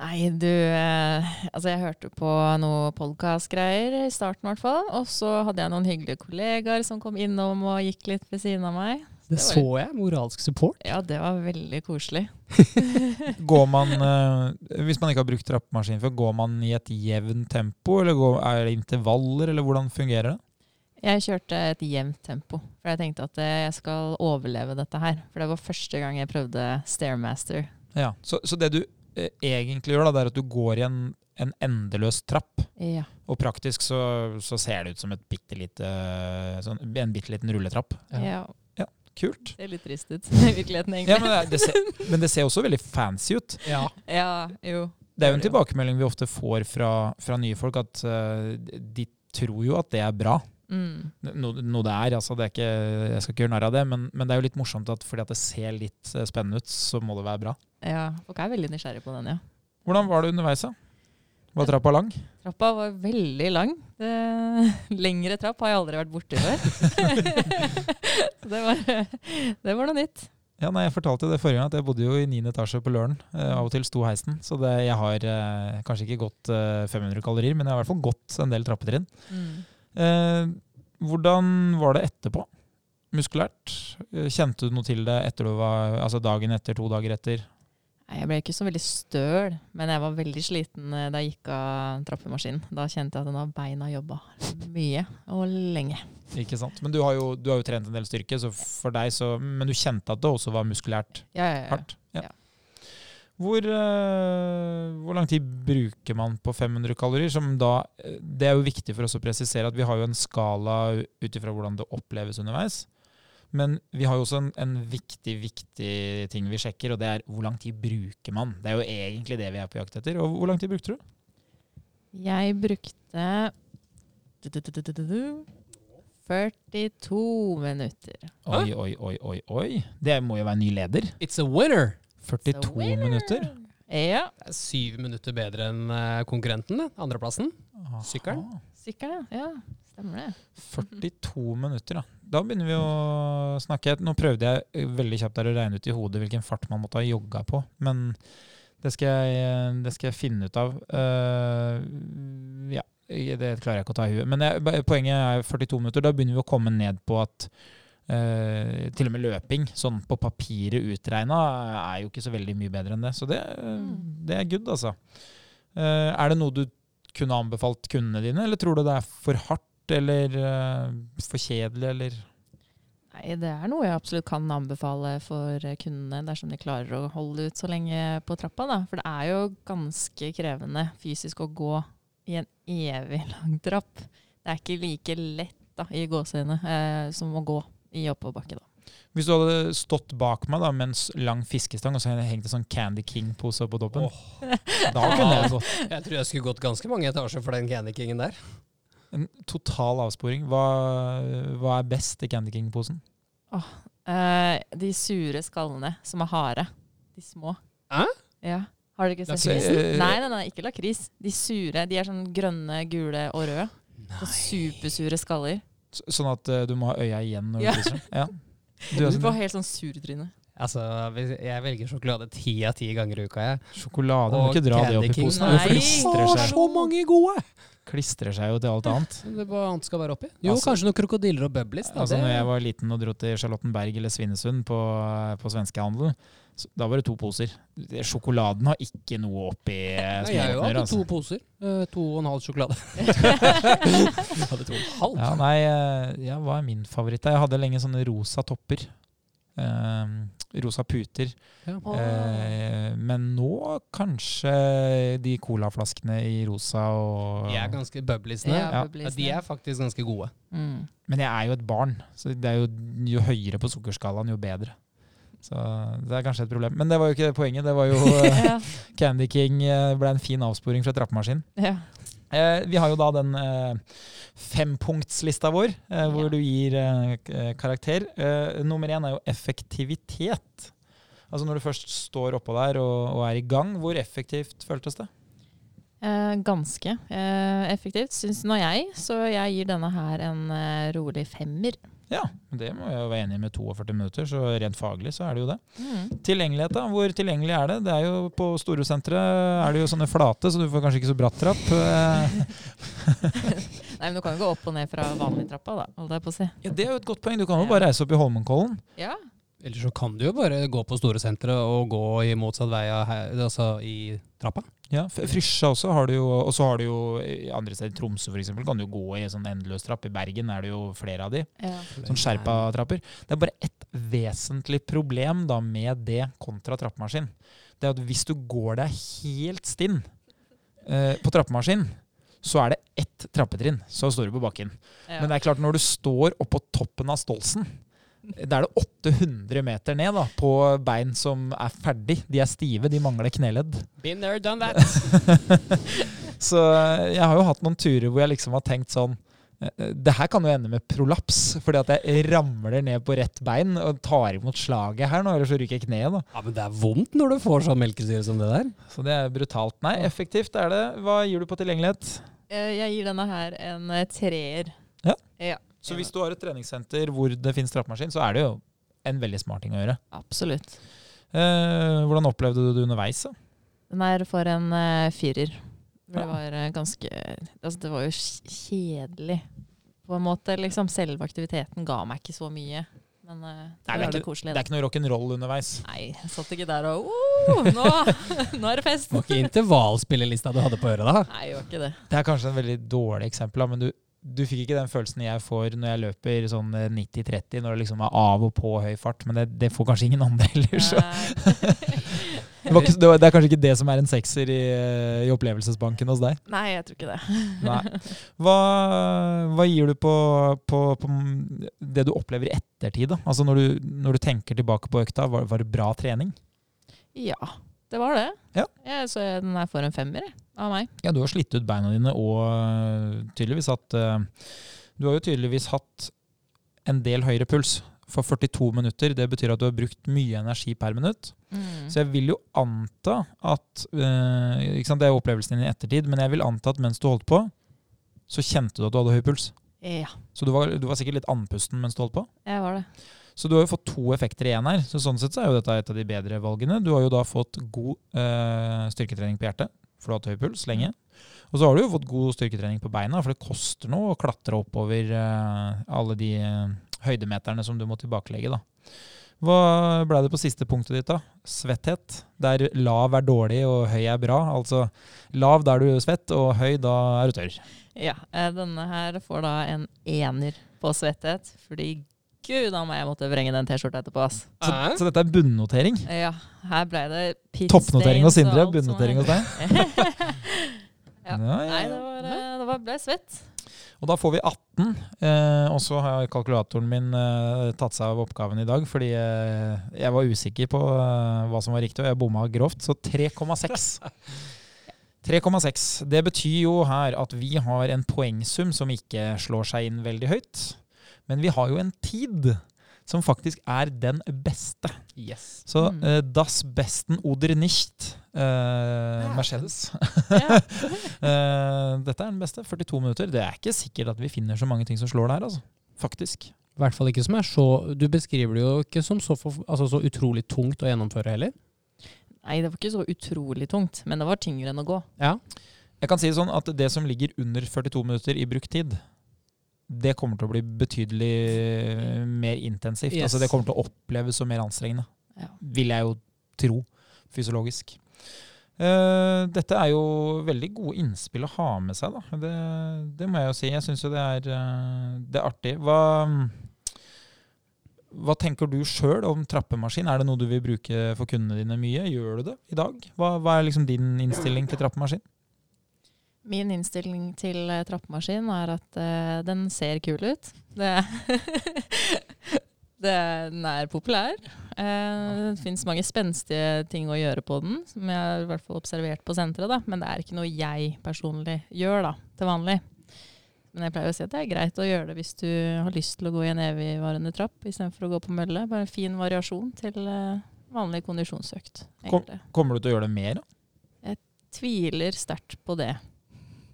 S4: Nei, du eh, Altså, jeg hørte på noe podkast-greier i starten, i hvert fall. Og så hadde jeg noen hyggelige kollegaer som kom innom og gikk litt ved siden av meg.
S3: Det så jeg. Moralsk support.
S4: Ja, det var veldig koselig.
S2: Går man, eh, Hvis man ikke har brukt trappemaskin før, går man i et jevnt tempo, eller går, er det intervaller, eller hvordan fungerer det?
S4: Jeg kjørte et jevnt tempo, for jeg tenkte at eh, jeg skal overleve dette her. For det var første gang jeg prøvde Stairmaster.
S2: Ja, Så, så det du eh, egentlig gjør, da, det er at du går i en, en endeløs trapp.
S4: Ja.
S2: Og praktisk så, så ser det ut som et bitte lite, sånn, en bitte liten rulletrapp.
S4: ja.
S2: Kult.
S4: Det ser litt trist ut i virkeligheten,
S2: Ja,
S4: egentlig.
S2: men, det, det ser, men det ser også veldig fancy ut.
S3: Ja.
S4: Ja, jo.
S2: Det er jo en tilbakemelding vi ofte får fra, fra nye folk, at uh, de tror jo at det er bra.
S4: Mm.
S2: Noe, noe det er, altså det er ikke, jeg skal ikke gjøre narr av det, men, men det er jo litt morsomt at fordi at det ser litt eh, spennende ut, så må det være bra.
S4: Ja, folk er veldig nysgjerrige på den, ja.
S2: Hvordan var det underveis? da? Var trappa lang?
S4: Trappa var veldig lang. Det, lengre trapp har jeg aldri vært borti før. Så det var, det var noe nytt.
S2: Ja, nei, Jeg fortalte det forrige gang at jeg bodde jo i 9. etasje på Løren. Eh, av og til sto heisen. Så det, jeg har eh, kanskje ikke gått eh, 500 kalorier, men jeg har i hvert fall gått en del trappetrinn. Eh, hvordan var det etterpå? Muskulært? Eh, Kjente du noe til det etter du var, altså dagen etter, to dager etter?
S4: Jeg ble ikke så veldig støl, men jeg var veldig sliten eh, da jeg gikk av trappemaskinen. Da kjente jeg at nå beina jobba mye og lenge.
S2: Ikke sant? Men du har, jo, du har jo trent en del styrke, så for deg så, men du kjente at det også var muskulært
S4: Ja, ja, ja.
S2: hardt?
S4: Ja.
S2: Hvor, eh, hvor lang tid bruker man på 500 kalorier? Som da, eh, det er jo viktig for oss å presisere at vi har jo en skala ut ifra hvordan det oppleves underveis. Men vi har jo også en, en viktig, viktig ting vi sjekker, og det er hvor lang tid bruker man. Det er jo egentlig det vi er på jakt etter. Og hvor lang tid brukte du?
S4: Jeg brukte du, du, du, du, du, du, 42 minutter.
S2: Oi, oi, oi, oi, oi. Det må jo være ny leder.
S3: It's a winner!
S2: 42
S4: So
S2: minutter.
S4: Ja.
S3: Det er syv minutter bedre enn eh, konkurrenten. Andreplassen. Sykkelen?
S4: Sykkelen, ja. ja. Stemmer det.
S2: 42 minutter, da. Da begynner vi å snakke. Nå prøvde jeg eh, veldig kjapt der å regne ut i hodet hvilken fart man måtte ha jogga på, men det skal jeg, det skal jeg finne ut av. Uh, ja, det klarer jeg ikke å ta i huet. Men jeg, poenget er 42 minutter. Da begynner vi å komme ned på at eh, til og med løping, sånn på papiret utregna, er jo ikke så veldig mye bedre enn det. Så det,
S4: Mm.
S2: det er good, altså. Uh, er det noe du kunne anbefalt kundene dine, eller tror du det er for hardt? Eller uh, for kjedelig, eller
S4: Nei, det er noe jeg absolutt kan anbefale for kundene dersom de klarer å holde ut så lenge på trappa. Da. For det er jo ganske krevende fysisk å gå i en evig lang trapp. Det er ikke like lett da, i gåseøyne eh, som å gå i oppoverbakke. Da.
S2: Hvis du hadde stått bak meg da, med en lang fiskestang og så hadde jeg hengt en sånn Candy King-pose på toppen, da kunne jeg gått.
S3: Jeg tror jeg skulle gått ganske mange etasjer for den Candy Kingen der.
S2: En total avsporing. Hva, hva er best i Candy King-posen?
S4: Eh, de sure skallene som er harde. De små.
S3: Hæ?
S4: Ja. Har du ikke sett
S2: lakrisen?
S4: lakris? Nei, nei, nei, ikke lakris. De sure. De er sånn grønne, gule og røde. Så supersure skaller.
S2: Sånn at eh, du må ha øya igjen når du
S4: Ja.
S2: spiser? Ja. Du
S4: Du får helt sånn surtryne.
S3: Altså, Jeg velger sjokolade ti av ti ganger i uka, jeg.
S2: sjokolade, Og må ikke dra det opp i
S3: Candy King.
S2: posen. Det
S4: Nei.
S2: klistrer
S3: Å,
S2: seg,
S3: så mange gode!
S2: klistrer seg jo til alt annet.
S3: Det Hva annet skal være oppi? Jo,
S2: Altså-
S3: kanskje noen krokodiller og bubblies. Da.
S2: Altså, når jeg var liten og dro til Charlottenberg eller Svinesund på, på svenskehandel, så- da var det to poser. Sjokoladen har ikke noe oppi
S3: Nei, jeg har jo hatt to
S2: Altså.
S3: poser. Eh, to og en halv sjokolade. hadde to og en halv.
S2: Ja, nei, eh, ja, hva er min favoritt? Jeg hadde lenge sånne rosa topper. Um, rosa puter.
S3: Ja.
S2: Eh, men nå kanskje de colaflaskene i rosa og
S3: De er ganske bubbliesne.
S4: Ja,
S3: Ja,
S2: Ja.
S3: de er faktisk ganske gode.
S4: Mm.
S2: Men jeg er jo et barn, så det er jo, jo høyere på sukkerskalaen, jo bedre. Så det er kanskje et problem. Men det var jo ikke poenget. Det var jo eh,
S4: ja.
S2: Candy King eh, ble en fin avsporing fra trappemaskin.
S4: ja.
S2: Eh, vi har jo da den eh, fempunktslista vår, eh, hvor
S4: Ja.
S2: du gir karakter. Nummer én er jo effektivitet. Altså når du først står oppå der og, og er i gang, hvor effektivt føltes det?
S4: Ganske effektivt, syns nå jeg. Så jeg gir denne her en rolig femmer.
S2: Ja, det må jeg jo være enig i med 42 minutter, så rent faglig så er det jo det.
S4: Mm.
S2: Tilgjengelighet, da. Hvor tilgjengelig er det? Det er jo På Storosenteret er det jo sånne flate, så du får kanskje ikke så bratt trapp. Eh,
S4: Nei, men du kan jo gå opp og ned fra vanlig trappa, da, holdt jeg på å si.
S2: Ja, Det er jo et godt poeng. Du kan jo bare reise opp i Holmenkollen.
S4: Ja.
S3: Eller så kan du jo bare gå på store sentre og gå i motsatt vei altså i trappa.
S2: Ja, Frysja også har du jo, og så har du jo i andre steder, Tromsø f.eks., kan du jo gå i en sånn endeløs trapp. I Bergen er det jo flere av de.
S4: ja.
S2: Sånn skjerpa trapper. Det er bare ett vesentlig problem da med det kontra trappemaskin. Det er at hvis du går deg helt stinn eh, på trappemaskin, så er det ett trappetrinn, så står du på bakken.
S4: Ja.
S2: Men det er klart, når du står oppå toppen av Stolsen, da er det 800 meter ned da, på bein som er ferdig. De er stive, de mangler kneledd.
S3: Been there, done that.
S2: Så eh, jeg har jo hatt noen turer hvor jeg liksom har tenkt sånn Eh, Det her kan jo ende med prolaps, fordi at jeg ramler ned på rett bein og tar imot slaget her nå, eller så ryker jeg kneet. da.
S3: Ja, Men det er vondt når du får sånn melkesyre som det der.
S2: Så det er brutalt. Nei, effektivt er det. Hva gir du på tilgjengelighet?
S4: Eh, Jeg gir denne her en eh, treer.
S2: Ja.
S4: ja.
S2: Så hvis du har et treningssenter hvor det finnes trappemaskin, så er det jo en veldig smart ting å gjøre.
S4: Absolutt.
S2: Eh, hvordan opplevde du det underveis? da?
S4: Den er for en eh, firer. Det var eh, ganske Altså, det var jo kjedelig på en måte. Liksom, selve aktiviteten ga meg ikke så mye. Men uh,
S2: Nei,
S4: det
S2: det er
S4: var det
S2: ikke-
S4: koselig.
S2: Det
S4: da.
S2: er ikke noe rock'n'roll underveis.
S4: Nei, jeg satt ikke der og nå, nå er det fest!
S3: Det var ikke intervallspillelista du hadde på øret da?
S4: Nei, det var ikke det.
S2: Det er kanskje en veldig dårlig eksempel, da, men du, du fikk ikke den følelsen jeg får når jeg løper sånn eh, 90-30, når det liksom er av og på høy fart. Men det, det får kanskje ingen andre heller. Så. Det, ikke, det, var, det er kanskje ikke det som er en sekser i, eh, i opplevelsesbanken hos deg.
S4: Nei, jeg tror ikke det.
S2: Hva, hva gir du på, på, på det du opplever i ettertid? da? Altså når du, når du tenker tilbake på økta, var, var det bra trening?
S4: Ja, det var det.
S2: Ja.
S4: Jeg, så jeg, den er for en femmer jeg, av meg.
S2: Ja, du har slitt ut beina dine, og øh, tydeligvis hatt øh, Du har jo tydeligvis hatt en del høyere puls. For 42 minutter, det betyr at du har brukt mye energi per minutt.
S4: Mm.
S2: Så jeg vil jo anta at øh, ikke sant, Det er opplevelsen din i ettertid, men jeg vil anta at mens du holdt på, så kjente du at du hadde høy puls.
S4: Ja,
S2: Så du var, du var sikkert litt andpusten mens du holdt på.
S4: jeg var det.
S2: Så du har jo fått to effekter igjen her. Så sånn sett så er jo dette et av de bedre valgene. Du har jo da fått god øh, styrketrening på hjertet, for du har hatt høy puls lenge. Og så har du jo fått god styrketrening på beina, for det koster noe å klatre oppover øh, alle de øh, høydemeterne som du må tilbakelegge. da. Hva ble det på siste punktet ditt, da? Svetthet. Der lav er dårlig og høy er bra. Altså lav da er du svett, og høy da er du tørr.
S4: Ja, eh, denne her får da en ener på svetthet, fordi gud da meg, jeg måtte vrenge den t-skjorta etterpå, ass.
S2: Så, så dette er bunnotering.
S4: Ja, her ble det
S2: Toppnotering hos Sindre, bunnotering hos deg.
S4: Ja.
S2: Ja, ja,
S4: Nei, det, var, eh, det var, ble svett.
S2: Og da får vi 18. Eh, og så har kalkulatoren min eh, tatt seg av oppgaven i dag, fordi eh, jeg var usikker på eh, hva som var riktig, og jeg bomma grovt. Så 3,6. 3,6. Det betyr jo her at vi har en poengsum som ikke slår seg inn veldig høyt. Men vi har jo en tid som faktisk er den beste.
S3: Yes.
S2: Så
S4: Mm.
S2: uh, das besten oder nicht eh, Mercedes.
S4: Ja.
S2: Eh, dette er den beste. 42 minutter. Det er ikke sikkert at vi finner så mange ting som slår det her, altså. Faktisk.
S3: I hvert fall ikke som er så Du beskriver det jo ikke som så, for, altså så utrolig tungt å gjennomføre heller.
S4: Nei, det var ikke så utrolig tungt, men det var tyngre enn å gå.
S3: Ja.
S2: Jeg kan si det sånn at det som ligger under 42 minutter i brukt tid, det kommer til å bli betydelig mer intensivt.
S3: Yes.
S2: Altså Det kommer til å oppleves som mer anstrengende.
S4: Ja.
S2: Vil jeg jo tro, fysiologisk. Uh, dette er jo veldig gode innspill å ha med seg, da. Det, det må jeg jo si. Jeg syns jo det er, eh, det er artig. Hva, hva tenker du sjøl om trappemaskin? Er det noe du vil bruke for kundene dine mye? Gjør du det i dag? Hva, hva er liksom din innstilling til trappemaskin?
S4: Min innstilling til eh, trappemaskin er at uh, den ser kul ut. Det, det, den er populær. Uh, det fins mange spenstige ting å gjøre på den, som jeg har i hvert fall observert på senteret. da. Men det er ikke noe jeg personlig gjør da, til vanlig. Men jeg pleier å si at det er greit å gjøre det hvis du har lyst til å gå i en evigvarende trapp istedenfor å gå på mølle. Bare en fin variasjon til uh, vanlig kondisjonsøkt. Egentlig.
S2: Kommer du til å gjøre det mer? da?
S4: Tviler sterkt på det.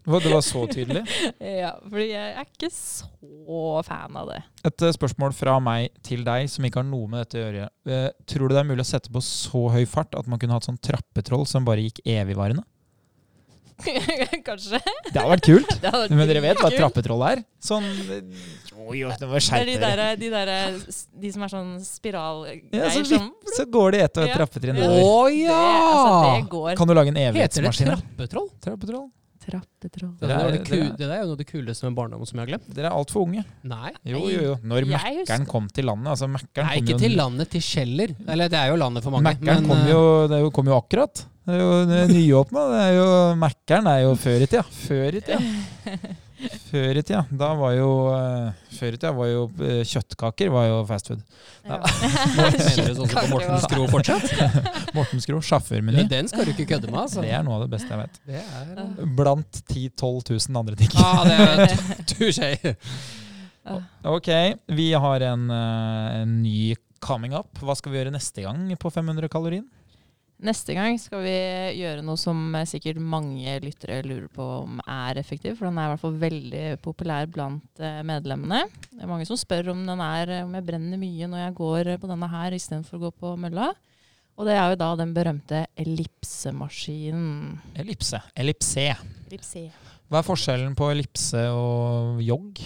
S2: Det var så tydelig.
S4: Ja, fordi jeg er ikke så fan av det.
S2: Et eh, spørsmål fra meg til deg som ikke har noe med dette å gjøre. Eh, tror du det er mulig å sette på så høy fart at man kunne hatt sånn trappetroll som bare gikk evigvarende?
S4: Kanskje.
S2: Det hadde vært kult.
S4: Hadde vært
S2: Men dere vet hva et trappetroll er? Sånn eh, Jo, jo, det må
S4: Det er de der, de der De som er sånn spiralgreier
S2: Ja, så,
S4: som
S2: så går de etter et
S4: Ja.
S2: trappetrinn
S4: Ja.
S2: nedover.
S4: det, altså, det går.
S2: Kan du lage en
S3: Heter det trappetroll?
S2: Trappetroll?
S4: Trappetroll.
S3: Det,
S2: Det
S3: det,
S2: det er-
S3: det er jo noe av det kuleste med barndommen som jeg har glemt.
S2: Dere er altfor unge.
S3: Nei.
S2: Jo, jo, jo. Når Mækkern kom til landet altså
S3: Nei,
S2: kom
S3: ikke
S2: jo-
S3: til landet, til Kjeller. Eller det er jo landet for mange.
S2: Mækkern kom
S3: eh,
S2: jo, kom jo akkurat. Det er jo nyåpna. Er Mækkern er jo før i tida. Før i tida. Før i tida. Da var jo eh, Før i tida var jo eh, kjøttkaker var jo fast food.
S4: Ja.
S3: Mener du sånn som på Morten Skro fortsatt?
S2: Morten Skro,
S3: Ja,
S2: sjåførmeny.
S3: den skal du ikke kødde med, altså.
S2: Det er noe av det beste jeg vet.
S3: Det er
S2: Blant 10 000-12 000 andre ting.
S3: ah, det er touché.
S2: Ok, vi har en, eh, en ny coming up. Hva skal vi gjøre neste gang på 500 kalorien?
S4: Neste gang skal vi gjøre noe som eh, sikkert mange lyttere lurer på om er effektiv, for den er i hvert fall veldig populær blant eh, medlemmene. Det er mange som spør om, den er, om jeg brenner mye når jeg går på denne her istedenfor å gå på mølla. Og det er jo da den berømte ellipsemaskinen.
S2: Ellipse. Ellipse.
S4: Ellipse.
S2: Hva er forskjellen på ellipse og jogg?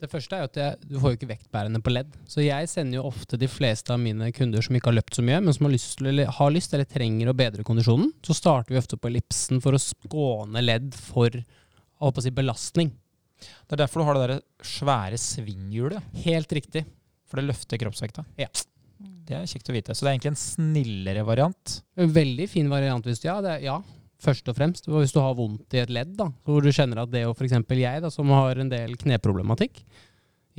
S3: Det første er at jeg, du får jo ikke vektbærende på ledd. Så jeg sender jo ofte de fleste av mine kunder som ikke har løpt så mye, men som har lyst, eller, har lyst eller trenger å bedre kondisjonen, så starter vi ofte på ellipsen for å skåne ledd for si, belastning.
S2: Det er derfor du har det der svære svinghjulet.
S3: Helt riktig.
S2: For det løfter kroppsvekta.
S3: Ja.
S2: Det er kjekt å vite. Så det er egentlig en snillere variant.
S3: En veldig fin variant hvis du ja, det er, ja, først og fremst. Hvis du har vondt i et ledd, da, hvor du kjenner at det og f.eks. jeg, da, som har en del kneproblematikk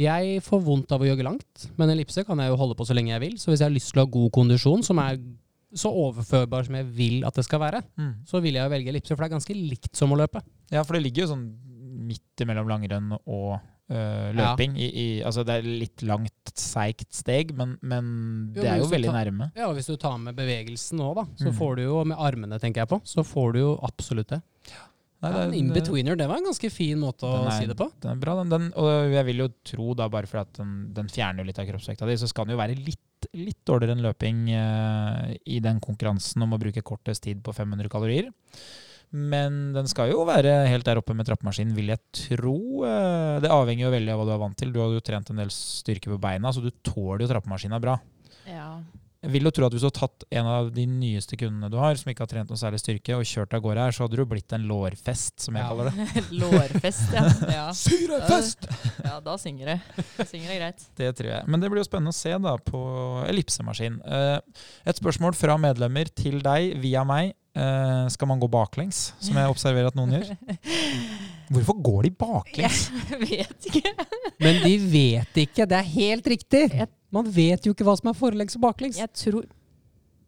S3: Jeg får vondt av å jogge langt, men ellipse kan jeg jo holde på så lenge jeg vil. Så hvis jeg har lyst til å ha god kondisjon, som er så overførbar som jeg vil at det skal være, så vil jeg jo velge ellipse, for det er ganske likt som å løpe.
S2: Ja, for det ligger jo sånn midt imellom langrenn og øh, løping. I, i, altså det er litt langt, seigt steg, men, men
S3: Jo,
S2: det
S3: men
S2: er jo veldig
S3: ta,
S2: nærme.
S3: Ja, og hvis du tar med bevegelsen da, så
S2: Mm.
S3: får du jo, med armene tenker jeg på, så får du jo absolutt det.
S2: Nei, det
S3: en in-betweener, det var en ganske fin måte å
S2: er-
S3: si det på.
S2: Den er bra, den, den. Og jeg vil jo tro, da, bare fordi at den, den fjerner litt av kroppsvekta di, så skal den jo være litt, litt dårligere enn løping eh, i den konkurransen om å bruke kortest tid på 500 kalorier. Men den skal jo være helt der oppe med trappemaskinen, vil jeg tro. Eh, Det avhenger jo veldig av hva du er vant til. Du har jo trent en del styrke på beina, så du tåler jo trappemaskina bra.
S4: Ja.
S2: Jeg vil jo tro at hvis du har tatt en av de nyeste kundene du har, som ikke har trent noe særlig styrke, og kjørt av gårde her, så hadde du blitt en lårfest, som jeg
S3: Ja.
S2: kaller det.
S4: Lårfest, ja. ja.
S2: Syrefest!
S4: Ja, da synger det. Da synger det greit.
S2: Det tror jeg. Men det blir jo spennende å se da på ellipsemaskin. Eh, Et spørsmål fra medlemmer til deg via meg. Eh, Skal man gå baklengs, som jeg observerer at noen gjør? Hvorfor går de baklengs?
S4: Jeg vet ikke.
S3: Men de vet ikke, det er helt riktig! Man vet jo ikke hva som er forlengs og baklengs.
S4: Jeg tror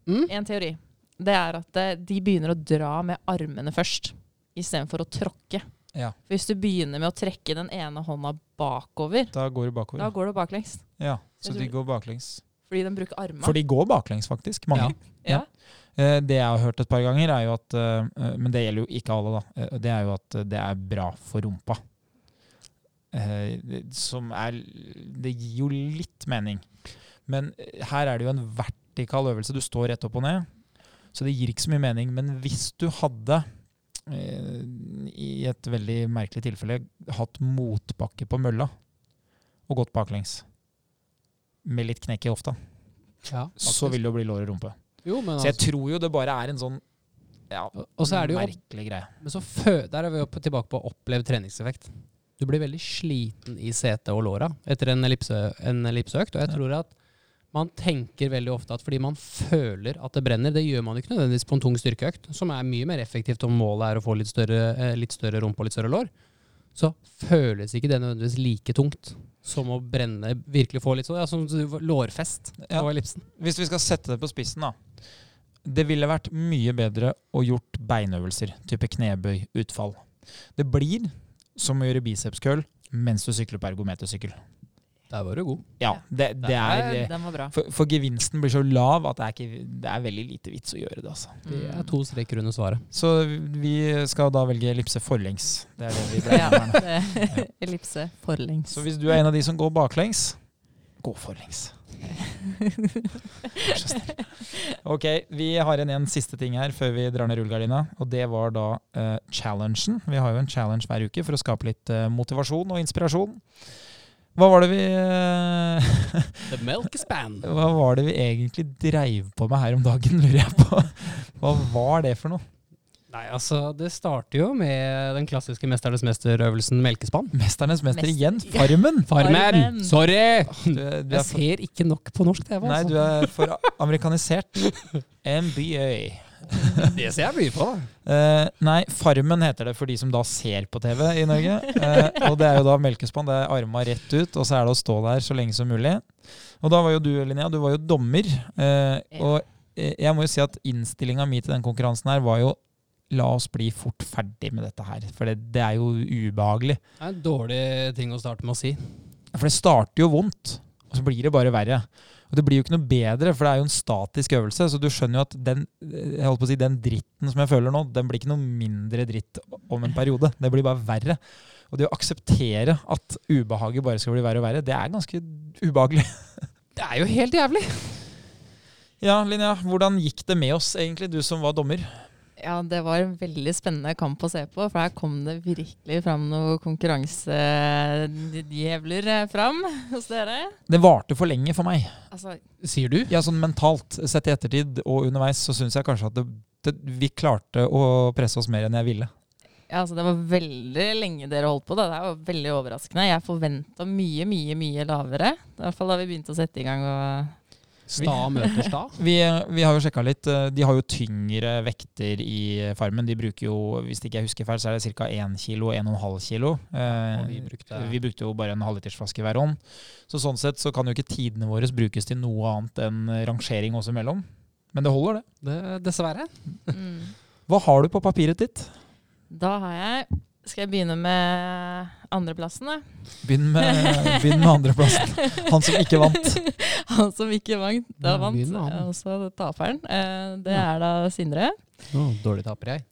S3: Mm?
S4: En teori. Det er at eh, de begynner å dra med armene først, istedenfor å tråkke.
S2: Ja,
S4: For Hvis du begynner med å trekke den ene hånda bakover,
S2: da går du
S4: da går du baklengs.
S2: Ja, så de går baklengs.
S4: Fordi de bruker armene.
S2: For de går baklengs, faktisk. Mange.
S3: Ja.
S4: ja.
S2: Eh, Det jeg har hørt et par ganger, er jo at eh, Men det gjelder jo ikke alle, da. Eh, Det er jo at det er bra for rumpa. Eh, Som er Det gir jo litt mening. Men eh, her er det jo en vertikal øvelse. Du står rett opp og ned. Så det gir ikke så mye mening. Men hvis du hadde, eh, i et veldig merkelig tilfelle, hatt motbakke på mølla og gått baklengs, med litt knekk i hofta,
S3: Ja,
S2: så vil det jo bli lår og rumpe.
S3: Jo, men
S2: Så jeg
S3: altså,
S2: tror jo det bare er en sånn ja,
S3: er
S2: merkelig greie.
S3: Men så Der er vi jo tilbake på opplevd treningseffekt. Du blir veldig sliten i setet og låra etter en, ellipse, en ellipseøkt. Og jeg tror at man tenker veldig ofte at fordi man føler at det brenner, det gjør man jo ikke nødvendigvis på en tung styrkeøkt, som er mye mer effektivt om målet er å få litt større, eh, litt større rumpe og litt større lår, så føles ikke det nødvendigvis like tungt som å brenne, virkelig få litt sånn, ja, som lårfest
S2: Ja.
S3: ellipsen.
S2: Hvis vi skal sette det på spissen, da. Det ville vært mye bedre å gjort beinøvelser, type knebøy, utfall. Det blir som å gjøre bicepskøll mens du sykler på ergometersykkel.
S3: Der var du god.
S2: Ja, det, det er
S4: Den var bra.
S2: for, for gevinsten blir så lav at det er, ikke, det er veldig lite vits å gjøre det. altså.
S3: Det er to streker under svaret.
S2: Så vi skal da velge ellipse forlengs. Det er det vi ble
S4: Ja,
S2: enige om
S4: Ellipse forlengs.
S2: Så hvis du er en av de som går baklengs, gå forlengs. Ok, vi har en, en siste ting her før vi drar ned rullegardina, og det var da uh, challengen. Vi har jo en challenge hver uke for å skape litt uh, motivasjon og inspirasjon. Hva var det vi eh,
S3: The milk span.
S2: Hva var det vi egentlig dreiv på med her om dagen, lurer jeg på. Hva var det for noe?
S3: Nei, altså, det starter jo med den klassiske Mesternes mester-øvelsen melkespann.
S2: Mesternes mester
S4: Mest-
S2: igjen, Farmen!
S3: Farmen!
S4: Farmen.
S3: Sorry!
S2: Du, du
S3: Jeg
S2: for,
S3: ser ikke nok på norsk TV.
S2: nei,
S3: Altså.
S2: du er for amerikanisert. MBA.
S3: Det ser jeg mye på, da.
S2: Eh, nei, Farmen heter det for de som da ser på TV i Norge. Uh, og det er jo da melkespann. Det er arma rett ut, og så er det å stå der så lenge som mulig. Og da var jo du, Linnea, du var jo dommer. Uh, og jeg må jo si at innstillinga mi til den konkurransen her var jo La oss bli fort ferdig med dette her, for det, det er jo ubehagelig.
S3: Det er en dårlig ting å starte med å si.
S2: For det starter jo vondt, og så blir det bare verre. Og det blir jo ikke noe bedre, for det er jo en statisk øvelse. Så du skjønner jo at den, jeg holdt på å si, den dritten som jeg føler nå, den blir ikke noe mindre dritt om en periode. Det blir bare verre. Og det å akseptere at ubehaget bare skal bli verre og verre, det er ganske ubehagelig.
S3: Det er jo helt jævlig.
S2: Ja, Linnea, hvordan gikk det med oss egentlig, du som var dommer?
S4: Ja, det var en veldig spennende kamp å se på, for her kom det virkelig fram noen konkurransedjevler eh, fram hos dere.
S2: Det varte for lenge for meg.
S4: Altså,
S3: Sier du?
S2: Ja, sånn mentalt, sett i ettertid og underveis, så syns jeg kanskje at det, det, vi klarte å presse oss mer enn jeg ville.
S4: ja, altså, det var veldig lenge dere holdt på. Da. det er jo veldig overraskende. Jeg forventa mye, mye mye lavere. I hvert fall da vi begynte å sette i gang. og
S3: Sta møter sta.
S2: Vi, vi har jo sjekka litt. eh, De har jo tyngre vekter i Farmen. De bruker jo, hvis ikke jeg husker feil, så er det ca. 1 kilo, 1,5 kilo. Eh,
S3: vi brukte-
S2: vi brukte jo bare en halvlitersflaske hver hånd. Så sånn sett så kan jo ikke tidene våre brukes til noe annet enn rangering oss imellom. Men det holder, det.
S3: Det, dessverre.
S4: mm.
S2: Hva har du på papiret ditt?
S4: Da har jeg Skal jeg begynne med andreplassen, da?
S2: Begynn med, begynn med andreplassen. Han som ikke vant.
S4: Han som ikke vant, da
S3: Ja,
S4: vant.
S3: også.
S4: Og så taperen. Eh, det er da Sindre.
S3: Oh, dårlig taper jeg.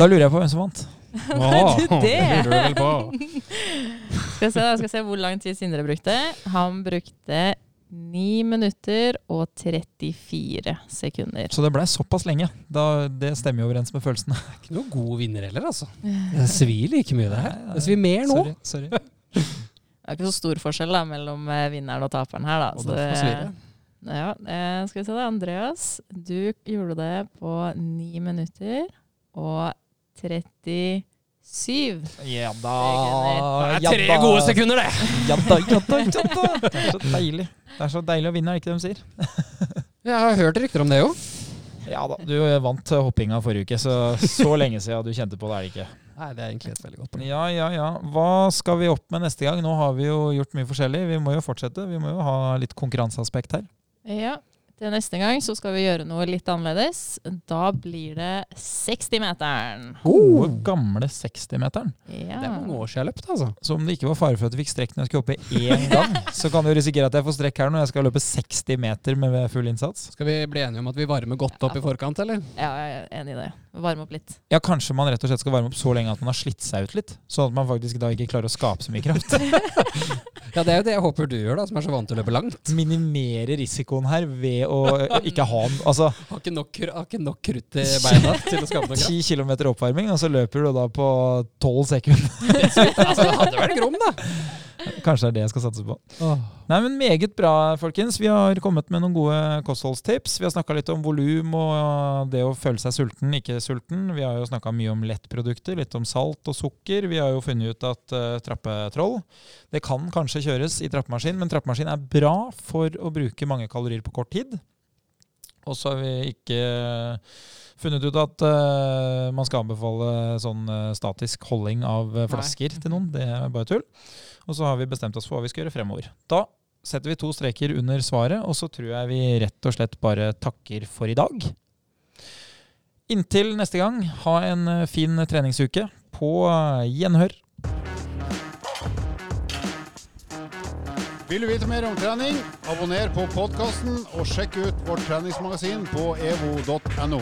S2: Da lurer jeg på hvem som vant.
S4: du det?
S3: lurer du vel på.
S4: Skal jeg se, da, skal jeg se hvor lang tid Sindre brukte. Han brukte 9 minutter og 34 sekunder.
S2: Så det blei såpass lenge. Da, det stemmer jo overens med følelsene.
S3: Ikke noen god vinner heller, altså. Det svir like mye, det her. Det svir mer nå.
S2: Sorry. sorry.
S4: Det er ikke så stor forskjell da, mellom eh, vinneren og taperen her. Da.
S3: Og
S4: Så
S3: det.
S4: Ja, eh, skal vi se det. Andreas, du gjorde det på 9 minutter og 37.
S2: Ja da.
S3: Det er tre gode sekunder, det!
S2: Ja da, ja da, ja da. Det er så deilig. Det er så deilig å vinne, er det ikke det de sier?
S3: Jeg har hørt rykter om det jo.
S2: Ja da, du vant hoppinga forrige uke, så så lenge siden du kjente på det, er det ikke.
S3: Nei, det er egentlig et veldig godt poeng.
S2: Ja, ja, ja. Hva skal vi opp med neste gang? Nå har vi jo gjort mye forskjellig. Vi må jo fortsette. Vi må jo ha litt konkurranseaspekt her.
S4: Ja, til neste gang så skal vi gjøre noe litt annerledes. Da blir det 60-meteren.
S2: Gode, gamle 60-meteren.
S4: Ja.
S3: Det er mange år siden jeg har løpt, altså.
S2: Så om det ikke var fare for at jeg fikk strekk når jeg skulle hoppe én gang, så kan du risikere at jeg får strekk her når jeg skal løpe 60 meter med full innsats.
S3: Skal vi bli enige om at vi varmer godt opp i forkant, eller?
S4: ja, jeg er enig i det. Varme opp litt.
S2: Ja, kanskje man rett og slett skal varme opp så lenge at man har slitt seg ut litt. Sånn at man faktisk da ikke klarer å skape så mye kraft.
S3: Ja, det er jo det jeg håper du gjør, da, som er så vant til å løpe langt.
S2: Minimere risikoen her ved å ikke ha. Altså
S3: Har ikke nok, har ikke nok krutt i beina til å skape noe kraft.
S2: 10 km oppvarming, og så løper du da på 12 sekunder.
S3: Altså, det hadde vært grom, da.
S2: Kanskje det er det jeg skal satse på. Nei, men Meget bra, folkens. Vi har kommet med noen gode kostholdstips. Vi har snakka litt om volum og det å føle seg sulten, ikke sulten. Vi har jo snakka mye om lettprodukter, litt om salt og sukker. Vi har jo funnet ut at uh, trappetroll det kan kanskje kjøres i trappemaskin, men trappemaskin er bra for å bruke mange kalorier på kort tid. Og så har vi ikke funnet ut at uh, man skal anbefale sånn uh, statisk holding av flasker til noen. Det er bare tull. Og så har vi bestemt oss for hva vi skal gjøre fremover. Da setter vi to streker under svaret, og så tror jeg vi rett og slett bare takker for i dag. Inntil neste gang, ha en eh, fin treningsuke. På eh, gjenhør.
S1: Vil du vite mer om trening? Abonner på podkasten og sjekk ut vårt treningsmagasin på evo.no.